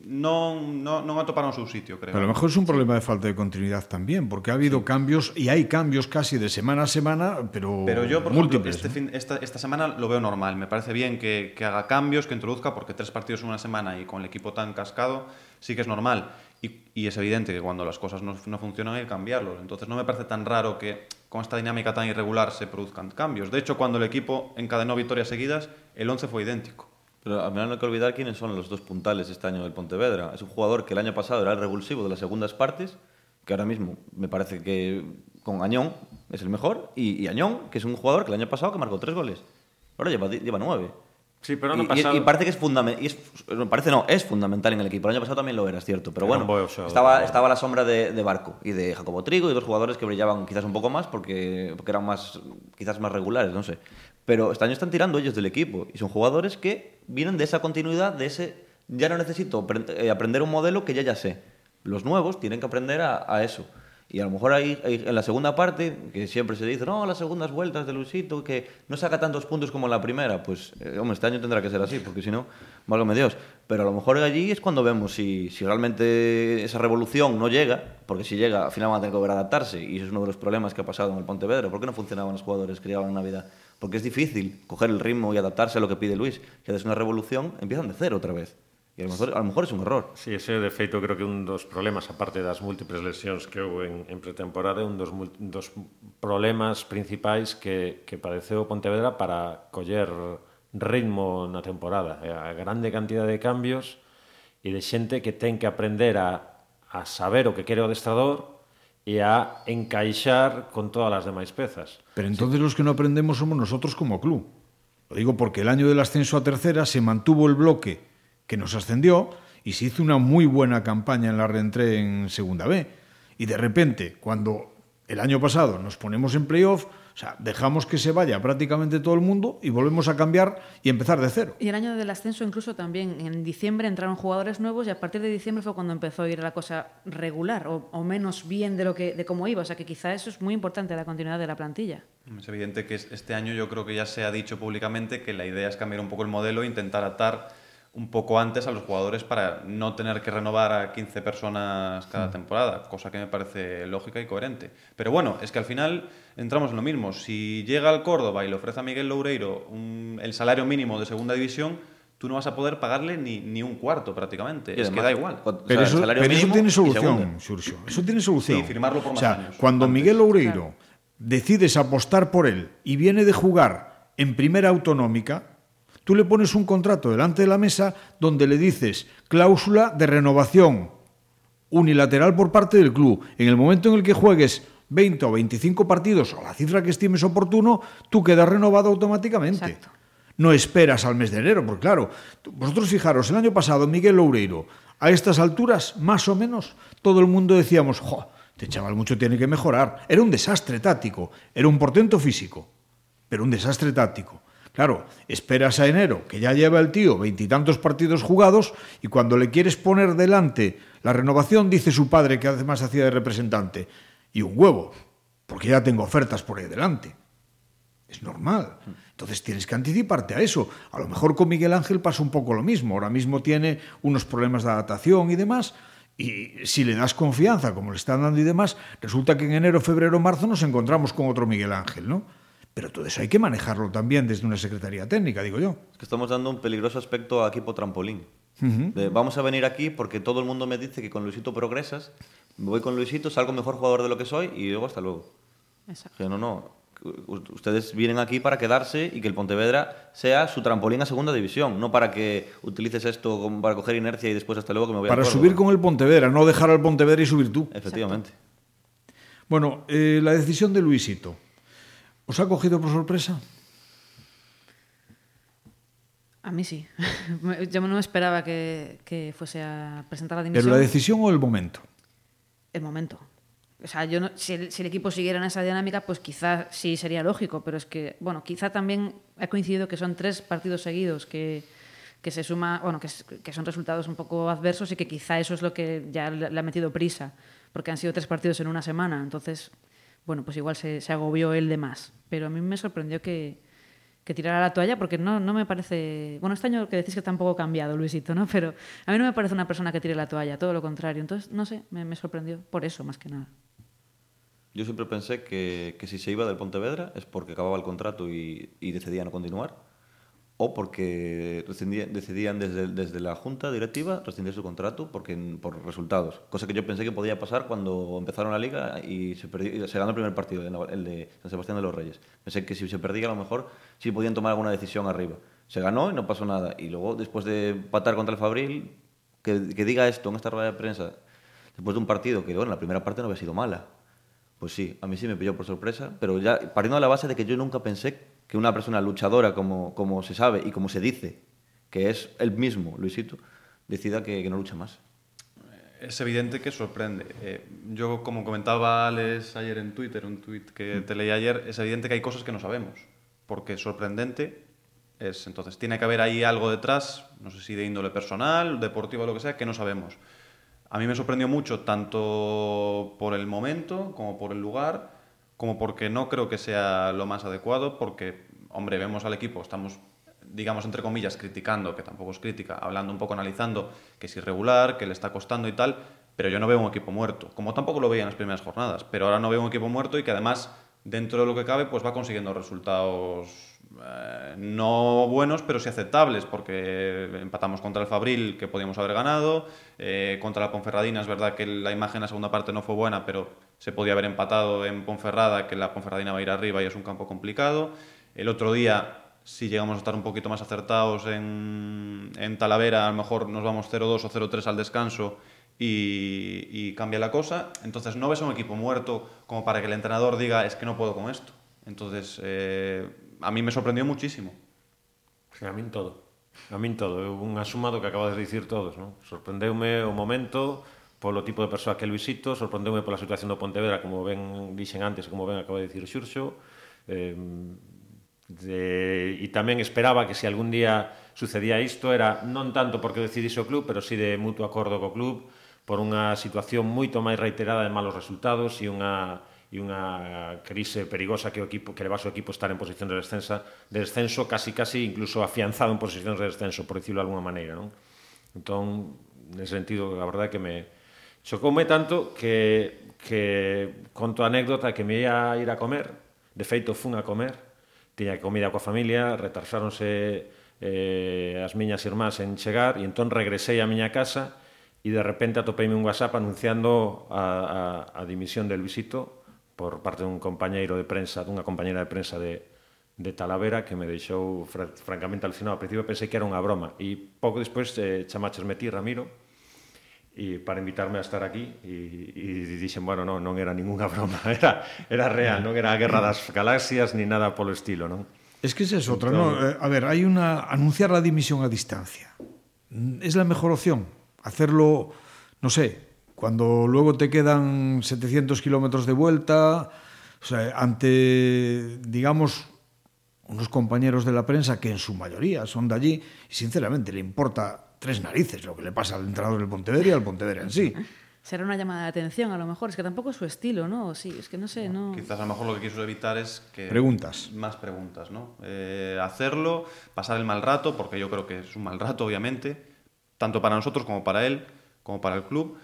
non, non, non atoparon o seu sitio, creo. Pero a lo mejor es un problema de falta de continuidad también, porque ha habido cambios y hay cambios casi de semana a semana, pero, Pero yo, por ejemplo, múltiples. este ¿no? fin- esta, esta semana lo veo normal. Me parece bien que, que haga cambios, que introduzca, porque tres partidos en una semana y con el equipo tan cascado, sí que es normal. Y, y es evidente que cuando las cosas no, no funcionan hay que cambiarlos. Entonces no me parece tan raro que con esta dinámica tan irregular se produzcan cambios. De hecho, cuando el equipo encadenó victorias seguidas, el 11 fue idéntico. Pero al final no hay que olvidar quiénes son los dos puntales este año del Pontevedra. Es un jugador que el año pasado era el revulsivo de las segundas partes, que ahora mismo me parece que con Añón es el mejor, y, y Añón, que es un jugador que el año pasado que marcó tres goles. Ahora lleva, lleva nueve. Sí, pero y, ano y- pasado... y parece que es fundamental. Parece no, es fundamental en el equipo. El año pasado también lo era, es cierto. Pero bueno, estaba, estaba a la sombra de, de Barco y de Jacobo Trigo y dos jugadores que brillaban quizás un poco más porque, porque eran más, quizás más regulares, no sé. Pero este año están tirando ellos del equipo y son jugadores que vienen de esa continuidad, de ese. Ya no necesito apre- eh, aprender un modelo que ya ya sé. Los nuevos tienen que aprender a, a eso. Y a lo mejor hay- en la segunda parte, que siempre se dice, no, las segundas vueltas de Luisito, que no saca tantos puntos como en la primera, pues, eh, hombre, este año tendrá que ser así, porque si no, válgame Dios. Pero a lo mejor allí es cuando vemos si, si realmente esa revolución no llega, porque si llega, al final van a tener que volver a adaptarse, y eso es uno de los problemas que ha pasado en el Pontevedra. ¿Por qué no funcionaban los jugadores que llegaban en Navidad? Porque es difícil coger el ritmo y adaptarse a lo que pide Luis. Que haces una revolución, empiezan de cero otra vez. E a lo mejor, a lo mejor es un error. Sí, ese de feito creo que un dos problemas, aparte das múltiples lesións que houve en, en pretemporada, un dos, dos problemas principais que, que padeceu Pontevedra para coller ritmo na temporada. A grande cantidad de cambios e de xente que ten que aprender a, a saber o que quere o adestrador e a encaixar con todas as demais pezas. Pero entonces sí. los que no aprendemos somos nosotros como club. Lo digo porque el año del ascenso a tercera se mantuvo el bloque que nos ascendió y se hizo una muy buena campaña en la reentré en Segunda B. Y de repente, cuando el año pasado nos ponemos en playoff, o sea, dejamos que se vaya prácticamente todo el mundo y volvemos a cambiar y empezar de cero. Y el año del ascenso incluso también, en diciembre entraron jugadores nuevos y a partir de diciembre fue cuando empezó a ir la cosa regular o, o menos bien de lo que de cómo iba. O sea que quizá eso es muy importante la continuidad de la plantilla. Es evidente que es- este año yo creo que ya se ha dicho públicamente que la idea es cambiar un poco el modelo e intentar atar un poco antes a los jugadores para no tener que renovar a 15 personas cada temporada, cosa que me parece lógica y coherente. Pero bueno, es que al final entramos en lo mismo. Si llega al Córdoba y le ofrece a Miguel Loureiro un- el salario mínimo de segunda división, tú no vas a poder pagarle ni, ni un cuarto prácticamente. Y es que da igual. o Pero, sea, eso, el salario pero eso mínimo tiene solución. Xurxo. Eso tiene solución. Sí, firmarlo por o sea, años, Cuando antes. Miguel Loureiro decides apostar por él y viene de jugar en primera autonómica, tú le pones un contrato delante de la mesa donde le dices cláusula de renovación unilateral por parte del club. En el momento en el que juegues 20 o 25 partidos o la cifra que estimes oportuno, tú quedas renovado automáticamente. Exacto. No esperas al mes de enero, porque claro, vosotros fijaros, el año pasado Miguel Loureiro, a estas alturas, más o menos, todo el mundo decíamos, jo, este chaval mucho tiene que mejorar. Era un desastre táctico, era un portento físico, pero un desastre táctico. Claro, esperas a enero, que ya lleva el tío veintitantos partidos jugados, y cuando le quieres poner delante la renovación, dice su padre, que además hacía de representante, y un huevo, porque ya tengo ofertas por ahí delante. Es normal. Entonces tienes que anticiparte a eso. A lo mejor con Miguel Ángel pasa un poco lo mismo. Ahora mismo tiene unos problemas de adaptación y demás. Y si le das confianza, como le están dando y demás, resulta que en enero, febrero, marzo nos encontramos con otro Miguel Ángel, ¿no? Pero todo eso hay que manejarlo también desde una secretaría técnica, digo yo. Es que estamos dando un peligroso aspecto a equipo trampolín. De, vamos a venir aquí porque todo el mundo me dice que con Luisito progresas. Voy con Luisito, salgo mejor jugador de lo que soy y luego hasta luego. Exacto. Que no, no. Ustedes vienen aquí para quedarse y que el Pontevedra sea su trampolín a segunda división, no para que utilices esto como para coger inercia y después hasta luego que me voy Para al subir con el Pontevedra, no dejar al Pontevedra y subir tú. Efectivamente. Bueno, eh, la decisión de Luisito. ¿Os ha cogido por sorpresa? A mí sí. Yo no esperaba que, que fuese a presentar la ¿Pero dimisión. la decisión o el momento? El momento. O sea, yo no- si, el, si el equipo siguiera en esa dinámica, pues quizá sí sería lógico, pero es que, bueno, quizá también ha coincidido que son tres partidos seguidos que, que se suma, bueno, que son resultados un poco adversos y que quizá eso es lo que ya le, le ha metido prisa, porque han sido tres partidos en una semana, entonces, bueno, pues igual se, agobió él de más. Pero a mí me sorprendió que, que tirara la toalla porque no, no me parece... Bueno, este año que decís que tampoco ha cambiado, Luisito, ¿no? Pero a mí no me parece una persona que tire la toalla, todo lo contrario. Entonces, no sé, me, me sorprendió por eso, más que nada. Yo siempre pensé que, que si se iba del Pontevedra es porque acababa el contrato y, y decidía no continuar, o porque decidían desde, desde la junta directiva rescindir su contrato porque, por resultados. Cosa que yo pensé que podía pasar cuando empezaron la liga y se, perdió, se ganó el primer partido, el de San Sebastián de los Reyes. Pensé que si se perdía a lo mejor sí podían tomar alguna decisión arriba. Se ganó y no pasó nada. Y luego, después de empatar contra el Fabril, que, que diga esto en esta rueda de prensa, después de un partido que, bueno, la primera parte no había sido mala. Pues sí, a mí sí me pilló por sorpresa, pero ya partiendo de la base de que yo nunca pensé que una persona luchadora, como, como se sabe y como se dice, que es él mismo, Luisito, decida que, que no lucha más. Es evidente que sorprende. Eh, yo, como comentaba Alex ayer en Twitter, un tweet que te leí ayer, es evidente que hay cosas que no sabemos. Porque sorprendente es. Entonces, tiene que haber ahí algo detrás, no sé si de índole personal, deportiva o lo que sea, que no sabemos. A mí me sorprendió mucho, tanto por el momento, como por el lugar, como porque no creo que sea lo más adecuado, porque, hombre, vemos al equipo, estamos digamos, entre comillas, criticando, que tampoco es crítica, hablando un poco, analizando que es irregular, que le está costando y tal, pero yo no veo un equipo muerto, como tampoco lo veía en las primeras jornadas, pero ahora no veo un equipo muerto y que además, dentro de lo que cabe, pues va consiguiendo resultados eh, no buenos, pero sí aceptables, porque empatamos contra el Fabril, que podíamos haber ganado, eh, contra la Ponferradina, es verdad que la imagen en la segunda parte no fue buena, pero se podía haber empatado en Ponferrada, que la Ponferradina va a ir arriba y es un campo complicado. El otro día si llegamos a estar un poquito más acertados en, en Talavera, a lo mejor nos vamos 0-2 o 0-3 al descanso y, cambia la cosa. Entonces no ves a un equipo muerto como para que el entrenador diga es que no puedo con esto. Entonces eh, a mí me sorprendeu muchísimo. Sí, a min todo. A min todo. É un asumado que acabas de dicir todos. Non? Sorprendeume o momento, polo tipo de persoa que el visito, sorprendeume pola situación do Pontevedra, como ben dixen antes, como ben acaba de dicir Xurxo, eh, de, e tamén esperaba que se algún día sucedía isto era non tanto porque decidise o club, pero si sí de mutuo acordo co club por unha situación moito máis reiterada de malos resultados e unha e unha crise perigosa que o equipo que levase o equipo estar en posición de descensa, de descenso casi casi incluso afianzado en posicións de descenso, por dicirlo de alguma maneira, non? Entón, nese sentido, a verdade é que me chocoume tanto que que conto a anécdota que me ia a ir a comer, de feito fun a comer, tiña comida coa familia, retrasáronse eh, as miñas irmás en chegar e entón regresei á miña casa e de repente atopeime un WhatsApp anunciando a, a, a dimisión de Luisito por parte dun compañeiro de prensa, dunha compañeira de prensa de, de Talavera que me deixou fr francamente alucinado. Ao principio pensei que era unha broma e pouco despois eh, chamaches metí Ramiro, e para invitarme a estar aquí e, e dixen, bueno, non, non era ningunha broma, era, era real, non era a guerra das galaxias ni nada polo estilo, non? Es que esa es otra, ¿no? Entón eh, a ver, hay una... Anunciar la dimisión a distancia. Mm, es la mejor opción. Hacerlo, no sé, cuando luego te quedan 700 kilómetros de vuelta, o sea, ante, digamos, unos compañeros de la prensa que en su mayoría son de allí y sinceramente le importa tres narices lo que le pasa al entrenador del Pontevedra y al Pontevedra en sí. Será una llamada de atención, a lo mejor. Es que tampoco es su estilo, ¿no? Sí, es que no sé, no... Quizás a lo mejor lo que quiso evitar es que... Preguntas. Más preguntas, ¿no? Eh, hacerlo, pasar el mal rato, porque yo creo que es un mal rato, obviamente, tanto para nosotros como para él, como para el club,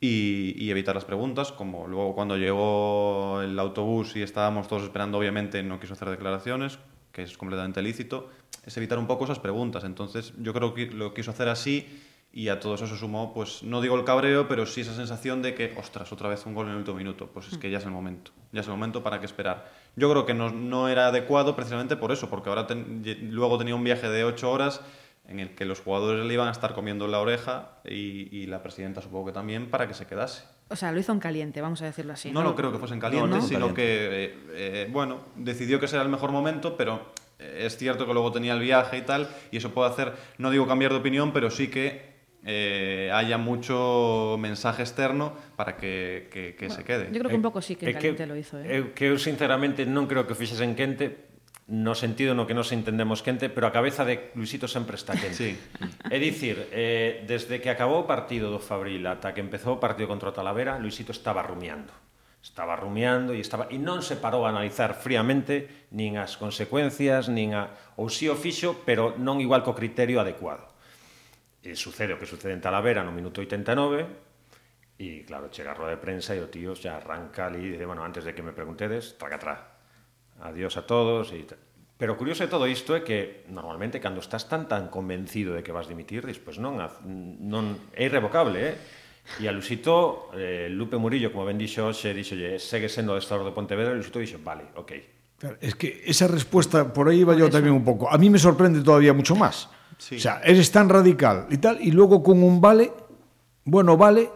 y, y evitar las preguntas, como luego cuando llegó el autobús y estábamos todos esperando, obviamente no quiso hacer declaraciones, que es completamente lícito, es evitar un poco esas preguntas. Entonces yo creo que lo quiso hacer así y a todo eso se sumó, pues no digo el cabreo, pero sí esa sensación de que, ostras, otra vez un gol en el último minuto. Pues es que ya es el momento, ya es el momento para que esperar. Yo creo que no, no era adecuado precisamente por eso, porque ahora ten- luego tenía un viaje de ocho horas en el que los jugadores le iban a estar comiendo la oreja y, y la presidenta supongo que también para que se quedase. O sea, lo hizo en caliente, vamos a decirlo así. No lo creo que fuese en caliente, No, no. sino que, eh, eh, bueno, decidió que ese era el mejor momento, pero eh, es cierto que luego tenía el viaje y tal, y eso puede hacer, no digo cambiar de opinión, pero sí que eh, haya mucho mensaje externo para que, que- que se quede. Yo creo que un pouco sí que en caliente lo hizo, eh? Eu, que eu sinceramente non creo que o fixes en quente no sentido no que nos entendemos quente, pero a cabeza de Luisito sempre está quente. Sí. É dicir, eh, desde que acabou o partido do Fabril ata que empezou o partido contra o Talavera, Luisito estaba rumiando. Estaba rumiando e estaba e non se parou a analizar fríamente nin as consecuencias, nin a ou si sí o fixo, pero non igual co criterio adecuado. E sucede o que sucede en Talavera no minuto 89, E claro, chega a roda de prensa e o tío xa arranca ali e dice, bueno, antes de que me preguntedes, traca atrás Adiós a todos e. Pero curioso de todo isto é que normalmente cando estás tan tan convencido de que vas dimitir, despois non, haz- non é irrevocable, eh? E a Lusito, eh, Lupe Murillo, como ben dixo hoxe, dixolle, segue sendo adestrador de Pontevedra, e Lusito dixo, vale, ok. Claro, es que esa respuesta, por ahí iba yo también un poco. A mí me sorprende todavía mucho más. Sí. O sea, eres tan radical y tal, y luego con un vale, bueno, vale,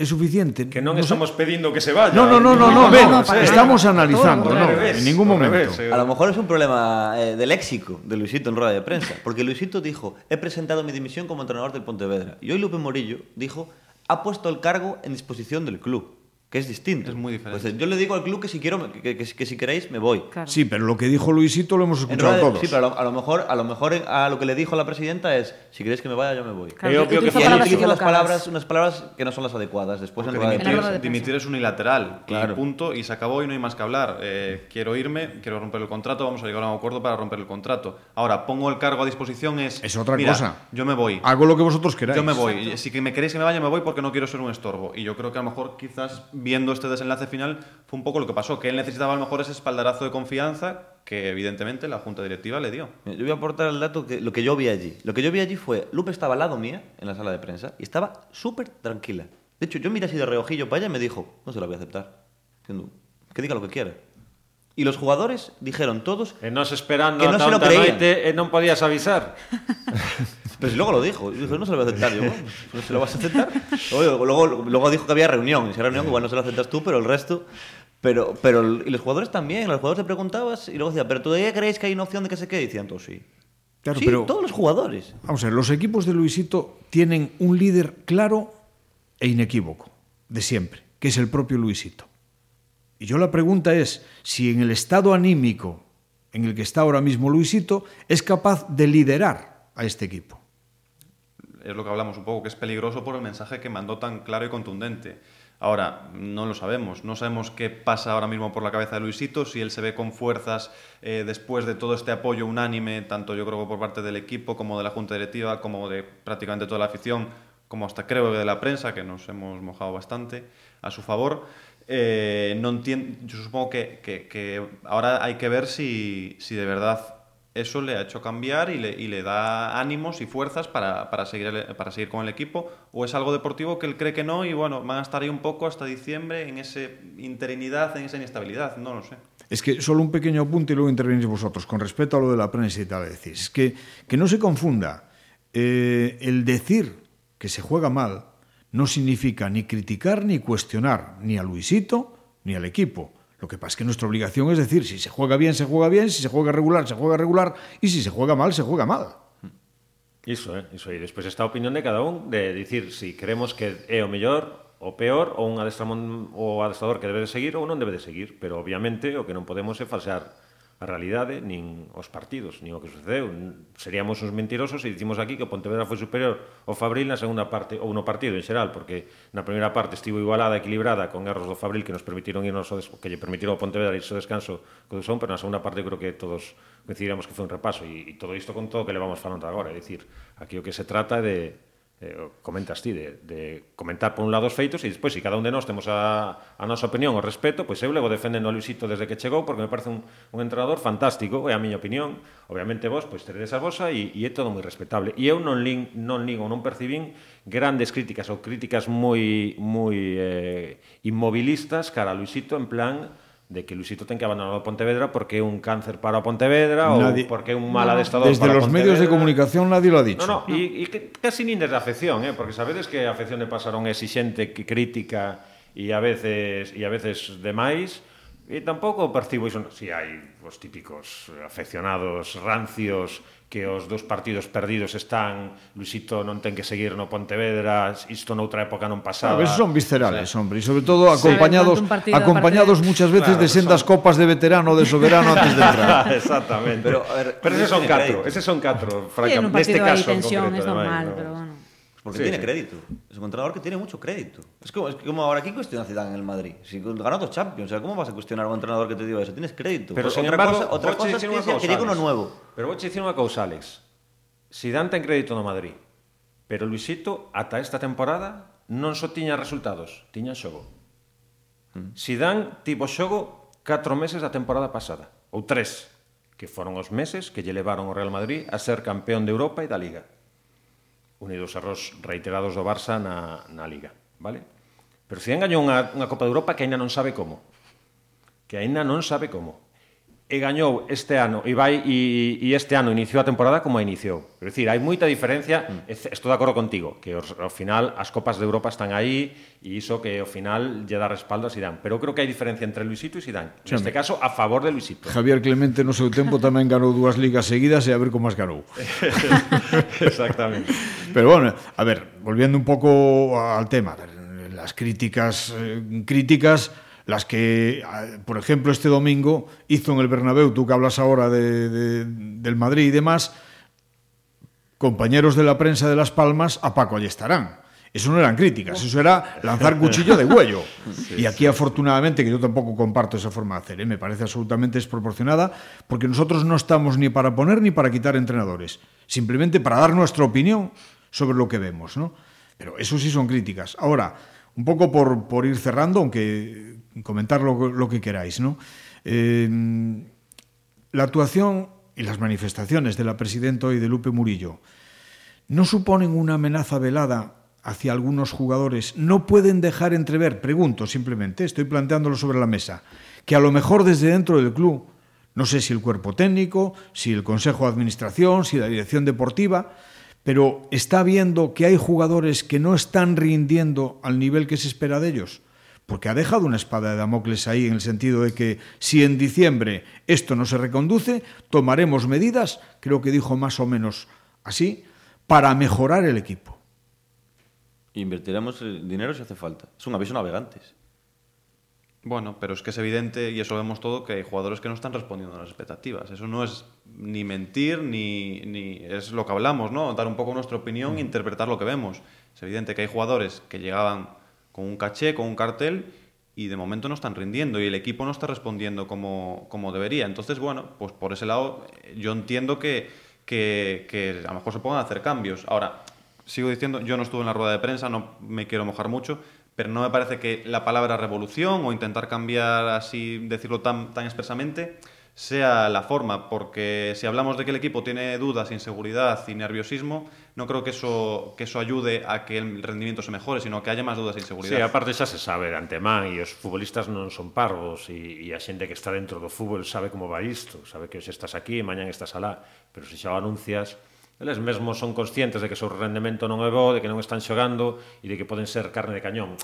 es suficiente. Que non sé- estamos pedindo que se vaya. No, no, no, no, no, No, ven, no, para estamos nada. analizando, no, revés, en ningún momento. revés, eh. A lo mejor es un problema eh, de léxico de Luisito en rueda de prensa, porque Luisito dijo, he presentado mi dimisión como entrenador del Pontevedra. Y hoy Lupe Morillo dijo, ha puesto el cargo en disposición del club, que es distinto. Es muy diferente. Pues, yo le digo al club que si quiero, que, que- que si queréis me voy. Claro. Sí, pero lo que dijo Luisito lo hemos escuchado de- todos. sí, pero a lo, a lo mejor, a lo mejor a lo que le dijo la presidenta es, si queréis que me vaya, yo me voy. Claro, obvio que utiliza Y utiliza las palabras, unas palabras que no son las adecuadas. Después en de dimitir, de dimitir es unilateral, Claro. y punto, y se acabó y no hay más que hablar. Eh, quiero irme, quiero romper el contrato, vamos a llegar a un acuerdo para romper el contrato. Ahora, pongo el cargo a disposición, es... Es otra "Mira, cosa. Yo me voy. Hago lo que vosotros queráis. Yo me voy. Si que me queréis que me vaya, me voy porque no quiero ser un estorbo. Y yo creo que a lo mejor, quizás, viendo este desenlace final, fue un poco lo que pasó. Que él necesitaba a lo mejor ese espaldarazo de confianza que, evidentemente, la Junta Directiva le dio. Yo voy a aportar el dato que lo que yo vi allí. Lo que yo vi allí fue, Lupe estaba al lado mía en la sala de prensa y estaba súper tranquila. De hecho, yo miré así de reojillo para ella y me dijo, no se la voy a aceptar. Diciendo, que diga lo que quiera. Y los jugadores dijeron todos, E nos esperando Que no se lo creían. noite e non podías avisar. pero si luego lo dijo, dijo, no se lo voy a aceptar. Yo, pues, ¿no se lo vas a aceptar? Luego, luego, luego dijo que había reunión, y esa reunión igual no se la aceptas tú, pero el resto... Pero, pero, y los jugadores también, los jugadores te preguntabas y luego decía, pero todavía creéis que hay una opción de que se quede? Y decían todos sí. Claro, sí, pero- todos los jugadores. Vamos a ver, los equipos de Luisito tienen un líder claro e inequívoco, de siempre, que es el propio Luisito. Y yo la pregunta es si en el estado anímico en el que está ahora mismo Luisito es capaz de liderar a este equipo. Es lo que hablamos un poco, que es peligroso por el mensaje que mandó tan claro y contundente. Ahora, no lo sabemos, no sabemos qué pasa ahora mismo por la cabeza de Luisito, si él se ve con fuerzas eh, después de todo este apoyo unánime, tanto yo creo que por parte del equipo como de la Junta Directiva, como de prácticamente toda la afición, como hasta creo que de la prensa, que nos hemos mojado bastante a su favor. Eh, yo supongo que, que- que ahora hay que ver si, si de verdad eso le ha hecho cambiar y le, y le da ánimos y fuerzas para, para, seguir para seguir con el equipo, o es algo deportivo que él cree que no y bueno, van a estar ahí un poco hasta diciembre en esa interinidad, en esa inestabilidad, no lo sé. Es que solo un pequeño apunte y luego intervenís vosotros con respecto a lo de la prensa y tal. Decís, es que, que no se confunda. eh, el decir que se juega mal no significa ni criticar ni cuestionar ni a Luisito ni al equipo. Lo que pasa es que nuestra obligación es decir, si se juega bien, se juega bien, si se juega regular, se juega regular, y si se juega mal, se juega mal. Iso, eh? iso, e despois está a opinión de cada un de dicir se si queremos que é o mellor o peor ou un adestramón o adestrador que debe de seguir ou non debe de seguir, pero obviamente o que non podemos é falsear a realidade nin os partidos, nin o que sucedeu. Seríamos uns mentirosos se dicimos aquí que o Pontevedra foi superior ao Fabril na segunda parte ou no partido en xeral, porque na primeira parte estivo igualada, equilibrada con erros do Fabril que nos permitiron ir noso que lle permitiron ao Pontevedra irse ao descanso co Dusón, pero na segunda parte creo que todos coincidiremos que foi un repaso e, e todo isto con todo que levamos falando agora, é dicir, aquí o que se trata é de eh, comentas ti de, de comentar por un lado os feitos e despois se cada un de nós temos a, a nosa opinión o respeto, pois eu levo defendendo a Luisito desde que chegou porque me parece un, un entrenador fantástico, é a miña opinión. Obviamente vos, pois teredes a vosa e, e é todo moi respetable, e eu non lin, non lin ou non percibín grandes críticas ou críticas moi, moi eh, inmobilistas cara a Luisito en plan de que Luisito ten que abandonar o Pontevedra porque é un cáncer para o Pontevedra nadie, ou porque é un mal adestador desde para los Pontevedra. medios de comunicación nadie lo ha dicho no, no, no. E, e casi nin desde a afección eh, porque sabedes que a afección de pasaron é exixente crítica e a veces e a veces demais e tampouco percibo iso si hai os típicos afeccionados rancios que os dos partidos perdidos están, Luisito non ten que seguir no Pontevedra, isto noutra época non pasaba. Claro, son viscerales, hombre, e sobre todo acompañados sí, acompañados muchas veces claro, de sendas son... copas de veterano de soberano antes de entrar. Exactamente. Pero, a ver, pero eses son catro, eses son catro, francamente, neste caso tensión, concreto. Es normal, no. pero bueno. Porque sí, tiene sí. crédito. Es un entrenador que tiene mucho crédito. Es como, es como ahora, ¿qué cuestiona Zidane en el Madrid? Si ganó dos Champions, o sea, ¿cómo vas a cuestionar a un entrenador que te dio eso? Tienes crédito. Pero pues sin otra embargo, cosa, otra cosa es que, que llega uno nuevo. Pero vos decir una cosa, Alex. Zidane ten crédito no Madrid. Pero Luisito, ata esta temporada, non só tiña resultados, tiña xogo. Mm. Zidane tivo xogo 4 meses da temporada pasada, ou 3, que foron os meses que lle levaron o Real Madrid a ser campeón de Europa e da Liga unidos erros reiterados do Barça na, na Liga, vale? Pero Zidane gañou unha, unha Copa de Europa que aínda non sabe como. Que aínda non sabe como e gañou este ano e vai e, e este ano iniciou a temporada como a iniciou. É dicir, hai moita diferencia, mm. estou de acordo contigo, que os, ao final as copas de Europa están aí e iso que ao final lle dá respaldo a Zidane, pero creo que hai diferencia entre Luisito e Zidane. Neste caso a favor de Luisito. Javier Clemente no seu tempo tamén ganou dúas ligas seguidas e a ver como as ganou. Exactamente. Pero bueno, a ver, volviendo un pouco al tema, a ver, las críticas eh, críticas las que, ah, por ejemplo, este domingo hizo en el Bernabéu, tú que hablas ahora de, de- del Madrid y demás, compañeros de la prensa de Las Palmas, a Paco allí estarán. Eso no eran críticas, eso era lanzar cuchillo de huello. y aquí, afortunadamente, que yo tampoco comparto esa forma de hacer, ¿eh? me parece absolutamente desproporcionada, porque nosotros no estamos ni para poner ni para quitar entrenadores, simplemente para dar nuestra opinión sobre lo que vemos. ¿no? Pero eso sí son críticas. Ahora, un poco por, por ir cerrando, aunque comentar lo, que queráis, ¿no? Eh, la actuación y las manifestaciones de la presidenta hoy de Lupe Murillo no suponen una amenaza velada hacia algunos jugadores. No pueden dejar entrever, pregunto simplemente, estoy planteándolo sobre la mesa, que a lo mejor desde dentro del club, no sé si el cuerpo técnico, si el consejo de administración, si la dirección deportiva, pero está viendo que hay jugadores que no están rindiendo al nivel que se espera de ellos. Porque ha dejado una espada de Damocles ahí en el sentido de que si en diciembre esto no se reconduce, tomaremos medidas, creo que dijo más o menos así, para mejorar el equipo. Invertiremos el dinero si hace falta. Es un aviso navegantes. Bueno, pero es que es evidente, y eso lo vemos todo, que hay jugadores que no están respondiendo a las expectativas. Eso no es ni mentir, ni, ni es lo que hablamos, ¿no? Dar un poco nuestra opinión e interpretar lo que vemos. Es evidente que hay jugadores que llegaban con un caché, con un cartel, y de momento no están rindiendo, y el equipo no está respondiendo como, como debería. Entonces, bueno, pues por ese lado eh, yo entiendo que, que, que a lo mejor se a hacer cambios. Ahora, sigo diciendo, yo no estuve en la rueda de prensa, no me quiero mojar mucho, pero no me parece que la palabra revolución o intentar cambiar así, decirlo tan, tan expresamente, sea la forma, porque si hablamos de que el equipo tiene dudas, inseguridad y nerviosismo, no creo que eso, que eso ayude a que el rendimiento se mejore, sino que haya máis dudas e inseguridad. Sí, aparte xa se sabe de antemán e os futbolistas non son parvos e, e a xente que está dentro do fútbol sabe como va isto, sabe que hoxe estás aquí e mañan estás alá, pero se xa anuncias, eles mesmos son conscientes de que o seu rendemento non é de que non están xogando e de que poden ser carne de cañón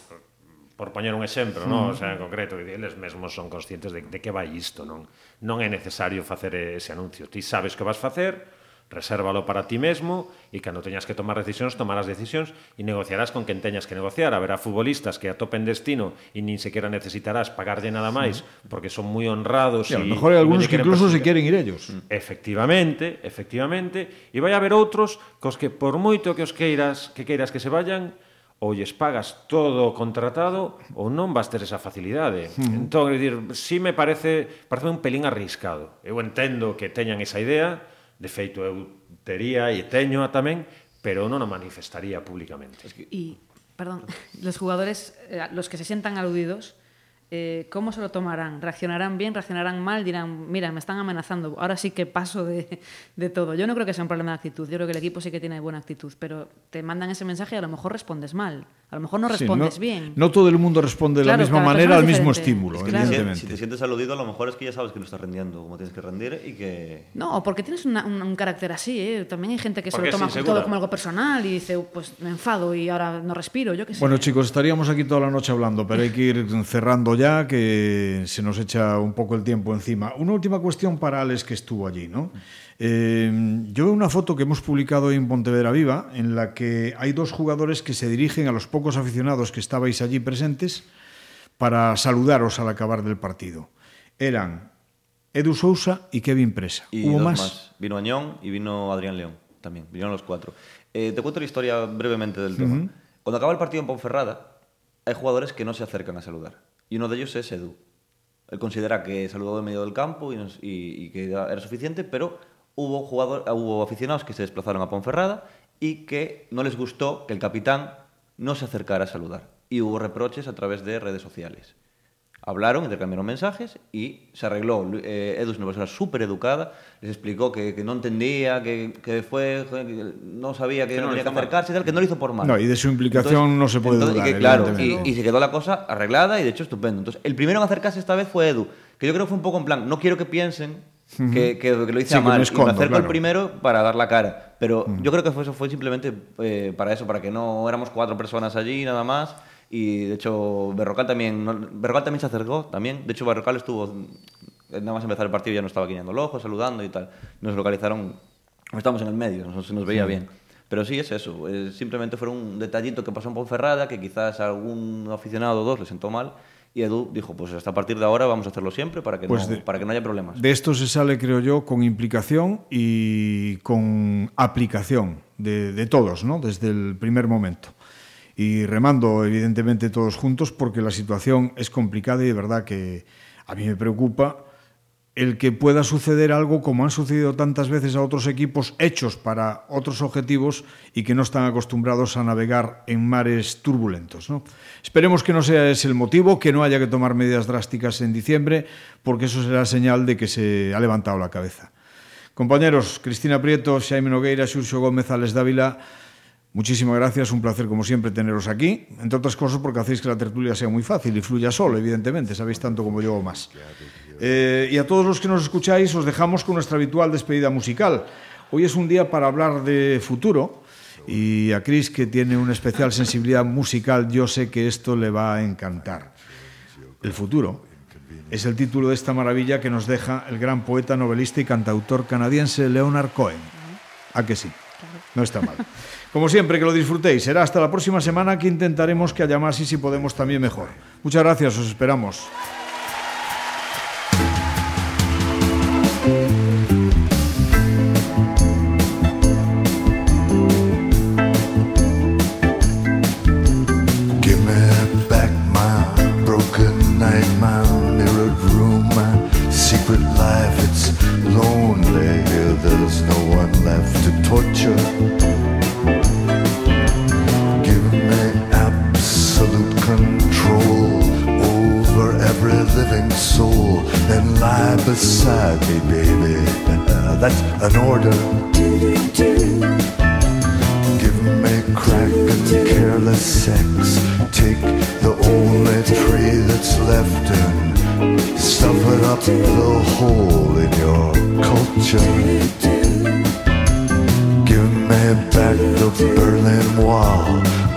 por poñer un exemplo, mm. non? O sea, en concreto, eles mesmos son conscientes de, de que vai isto, non? Non é necesario facer ese anuncio. Ti sabes que vas facer, resérvalo para ti mesmo e cando teñas que tomar decisións, tomarás decisións e negociarás con quen teñas que negociar. Haberá futbolistas que atopen destino e nin sequera necesitarás pagarlle nada máis porque son moi honrados e... A lo mejor hai algúns que incluso se queren ir ellos. Mm. Efectivamente, efectivamente. E vai haber outros cos que por moito que os queiras que queiras que se vayan, ou lles pagas todo o contratado ou non vas ter esa facilidade. Mm. Entón, é dicir, si me parece, parece un pelín arriscado. Eu entendo que teñan esa idea, de feito eu tería e teño tamén, pero non a manifestaría públicamente. E. Y, perdón, los jugadores, eh, los que se sientan aludidos, eh, ¿cómo se lo tomarán? ¿Reaccionarán bien? ¿Reaccionarán mal? Dirán, mira, me están amenazando, ahora sí que paso de, de, todo. Yo no creo que sea un problema de actitud, yo creo que el equipo sí que tiene buena actitud, pero te mandan ese mensaje y a lo mejor respondes mal, a lo mejor no respondes sí, no, bien. No todo el mundo responde de claro, la misma manera al mismo estímulo, es que, evidentemente. Si te sientes aludido, a lo mejor es que ya sabes que no estás rendiendo como tienes que rendir y que... No, porque tienes una, un, un, carácter así, ¿eh? También hay gente que porque se lo toma todo como algo personal y dice, pues me enfado y ahora no respiro, yo qué sé. Bueno, chicos, estaríamos aquí toda la noche hablando, pero hay que ir cerrando ya, que se nos echa un poco el tiempo encima. Una última cuestión para Alex, que estuvo allí, ¿no? Eh, yo veo una foto que hemos publicado en Pontevedra Viva, en la que hay dos jugadores que se dirigen a los pocos aficionados que estabais allí presentes para saludaros al acabar del partido. Eran Edu Sousa y Kevin Presa. Y ¿Hubo dos más? más? Vino Añón y vino Adrián León también. Vinieron los cuatro. Eh, te cuento la historia brevemente del tema. Uh -huh. Cuando acaba el partido en Ponferrada, hay jugadores que no se acercan a saludar. Y uno de ellos es Edu. Él considera que saludó en medio del campo y, nos, y, y que era suficiente, pero hubo, jugador, hubo aficionados que se desplazaron a Ponferrada y que no les gustó que el capitán no se acercara a saludar. Y hubo reproches a través de redes sociales. Hablaron, intercambiaron mensajes y se arregló. Eh, Edu es una persona súper educada, les explicó que, que no entendía, que, que fue, que no sabía que, que no, tenía que acercarse y tal, que no lo hizo por mal. No, y de su implicación entonces, no se puede entonces, dudar. Y que, claro, y, y, se quedó la cosa arreglada y de hecho estupendo. Entonces, el primero en acercarse esta vez fue Edu, que yo creo que fue un poco en plan, no quiero que piensen Uh -huh. que, que, lo hice sí, a mal. y me acerco claro. el primero para dar la cara. Pero uh -huh. yo creo que fue, eso fue simplemente eh, para eso, para que no éramos cuatro personas allí nada más. Y de hecho, Berrocal también, no, Berrocal también se acercó. también De hecho, Berrocal estuvo, nada más empezar el partido, ya nos estaba guiñando el ojo, saludando y tal. Nos localizaron, estábamos en el medio, no se nos veía sí. bien. Pero sí, es eso. Eh, simplemente fue un detallito que pasó en Ponferrada, que quizás a algún aficionado o dos le sentó mal. Y Edu dijo, pues hasta a partir de ahora vamos a hacerlo siempre para que, pues no, de, para que no haya problemas. De esto se sale, creo yo, con implicación y con aplicación de, de todos, ¿no? desde el primer momento. Y remando, evidentemente, todos juntos, porque la situación es complicada y de verdad que a mí me preocupa el que pueda suceder algo como han sucedido tantas veces a otros equipos hechos para otros objetivos y que no están acostumbrados a navegar en mares turbulentos. ¿no? Esperemos que no sea ese el motivo, que no haya que tomar medidas drásticas en diciembre, porque eso será señal de que se ha levantado la cabeza. Compañeros, Cristina Prieto, Jaime Nogueira, Xurxo Gómez, Alex Dávila, Muchísimas gracias, un placer como siempre teneros aquí, entre otras cosas porque hacéis que la tertulia sea muy fácil y fluya solo, evidentemente, sabéis tanto como yo o más. Claro. Eh, y a todos los que nos escucháis os dejamos con nuestra habitual despedida musical. Hoy es un día para hablar de futuro y a Chris, que tiene una especial sensibilidad musical, yo sé que esto le va a encantar. El futuro es el título de esta maravilla que nos deja el gran poeta, novelista y cantautor canadiense Leonard Cohen. ¿A que sí? No está mal. Como siempre, que lo disfrutéis. Será hasta la próxima semana que intentaremos que haya más y si podemos también mejor. Muchas gracias, os esperamos.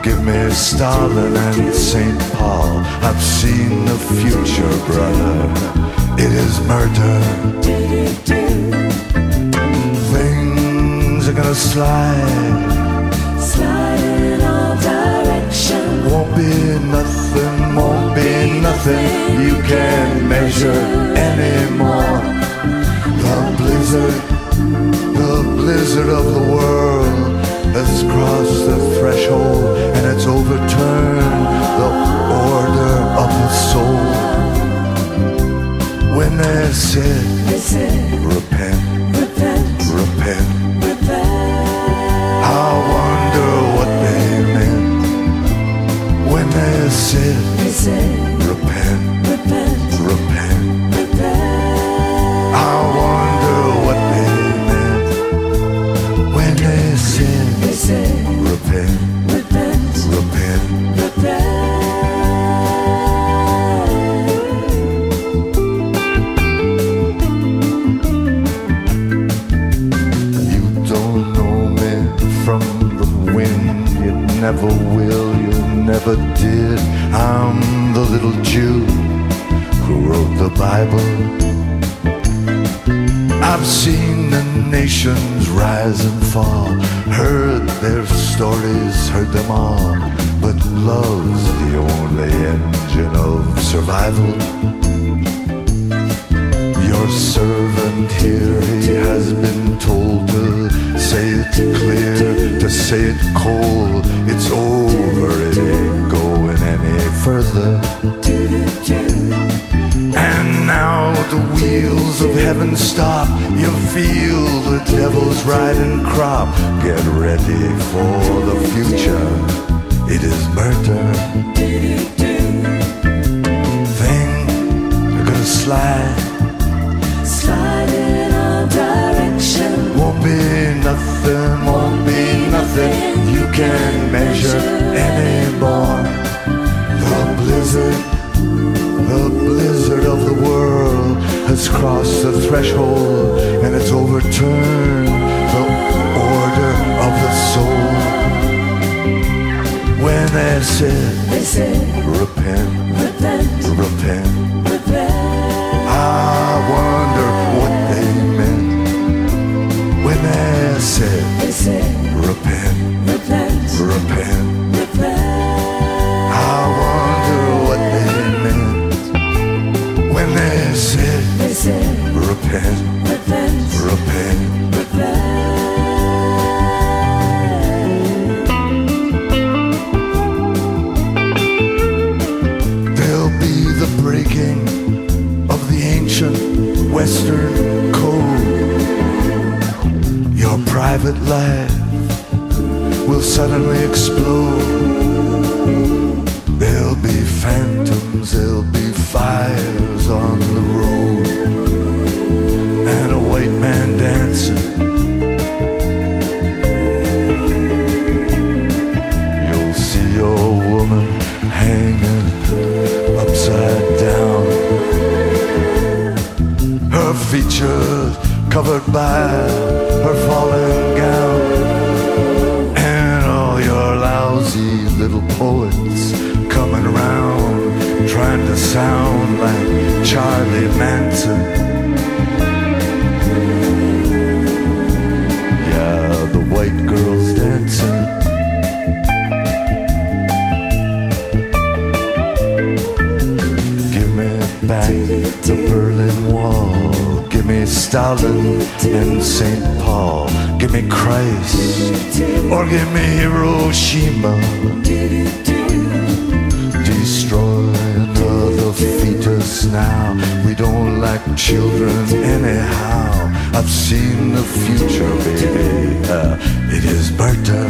Give me Stalin and St. Paul. I've seen the future, brother. It is murder. Things are gonna slide. Slide in all directions. Won't be nothing, won't be nothing you can measure anymore. The blizzard, the blizzard of the world has crossed the threshold and it's overturned the order of the soul. When they said, They said, repent, repent, did. I'm the little Jew who wrote the Bible. I've seen the nations rise and fall, heard their stories, heard them all. But love's the only engine of survival. Your servant here, he has been told to say it clear, to say it cold. It's over, it ain't going any further. And now the wheels of heaven stop. You feel the devil's riding crop. Get ready for the future. It is murder. Thing, you're gonna slide. Slide nothing you can measure anymore. The blizzard, the blizzard of the world has crossed the threshold and it's overturned the order of the soul. When they said, They said, repent, repent, repent, repent. I wonder what they meant when they said, They said, repent, repent. I wonder what they meant when they said, repent, repent, repent. repent. There'll be the breaking of the ancient Western code. Your private life will suddenly explode. There'll be phantoms, there'll be fires on the road, and a white man dancing. You'll see your woman hanging upside down. Her features covered by her falling trying to sound like Charlie Manson. Yeah, the white girl's dancing. Give me back the Berlin Wall. Give me Stalin and St. Paul. Give me Christ or give me Hiroshima. Fetus now. We don't like children anyhow. I've seen the future, baby. Uh, it is murder.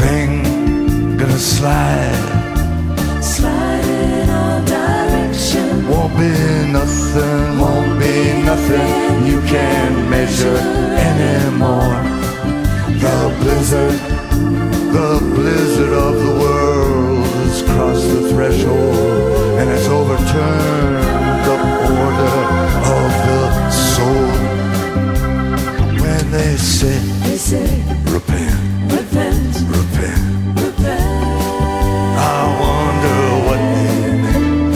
Thing gonna slide. Slide in all Nothing won't be nothing you can measure anymore. The blizzard, the blizzard of the world has crossed the threshold and has overturned the order of the soul. When they say, They say, repent, repent, repent, repent. I wonder what they meant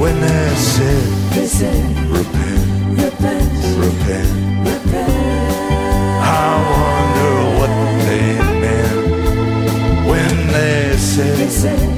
when they said, They say, repent, repent, repent. repent. I wonder what they meant when they They say,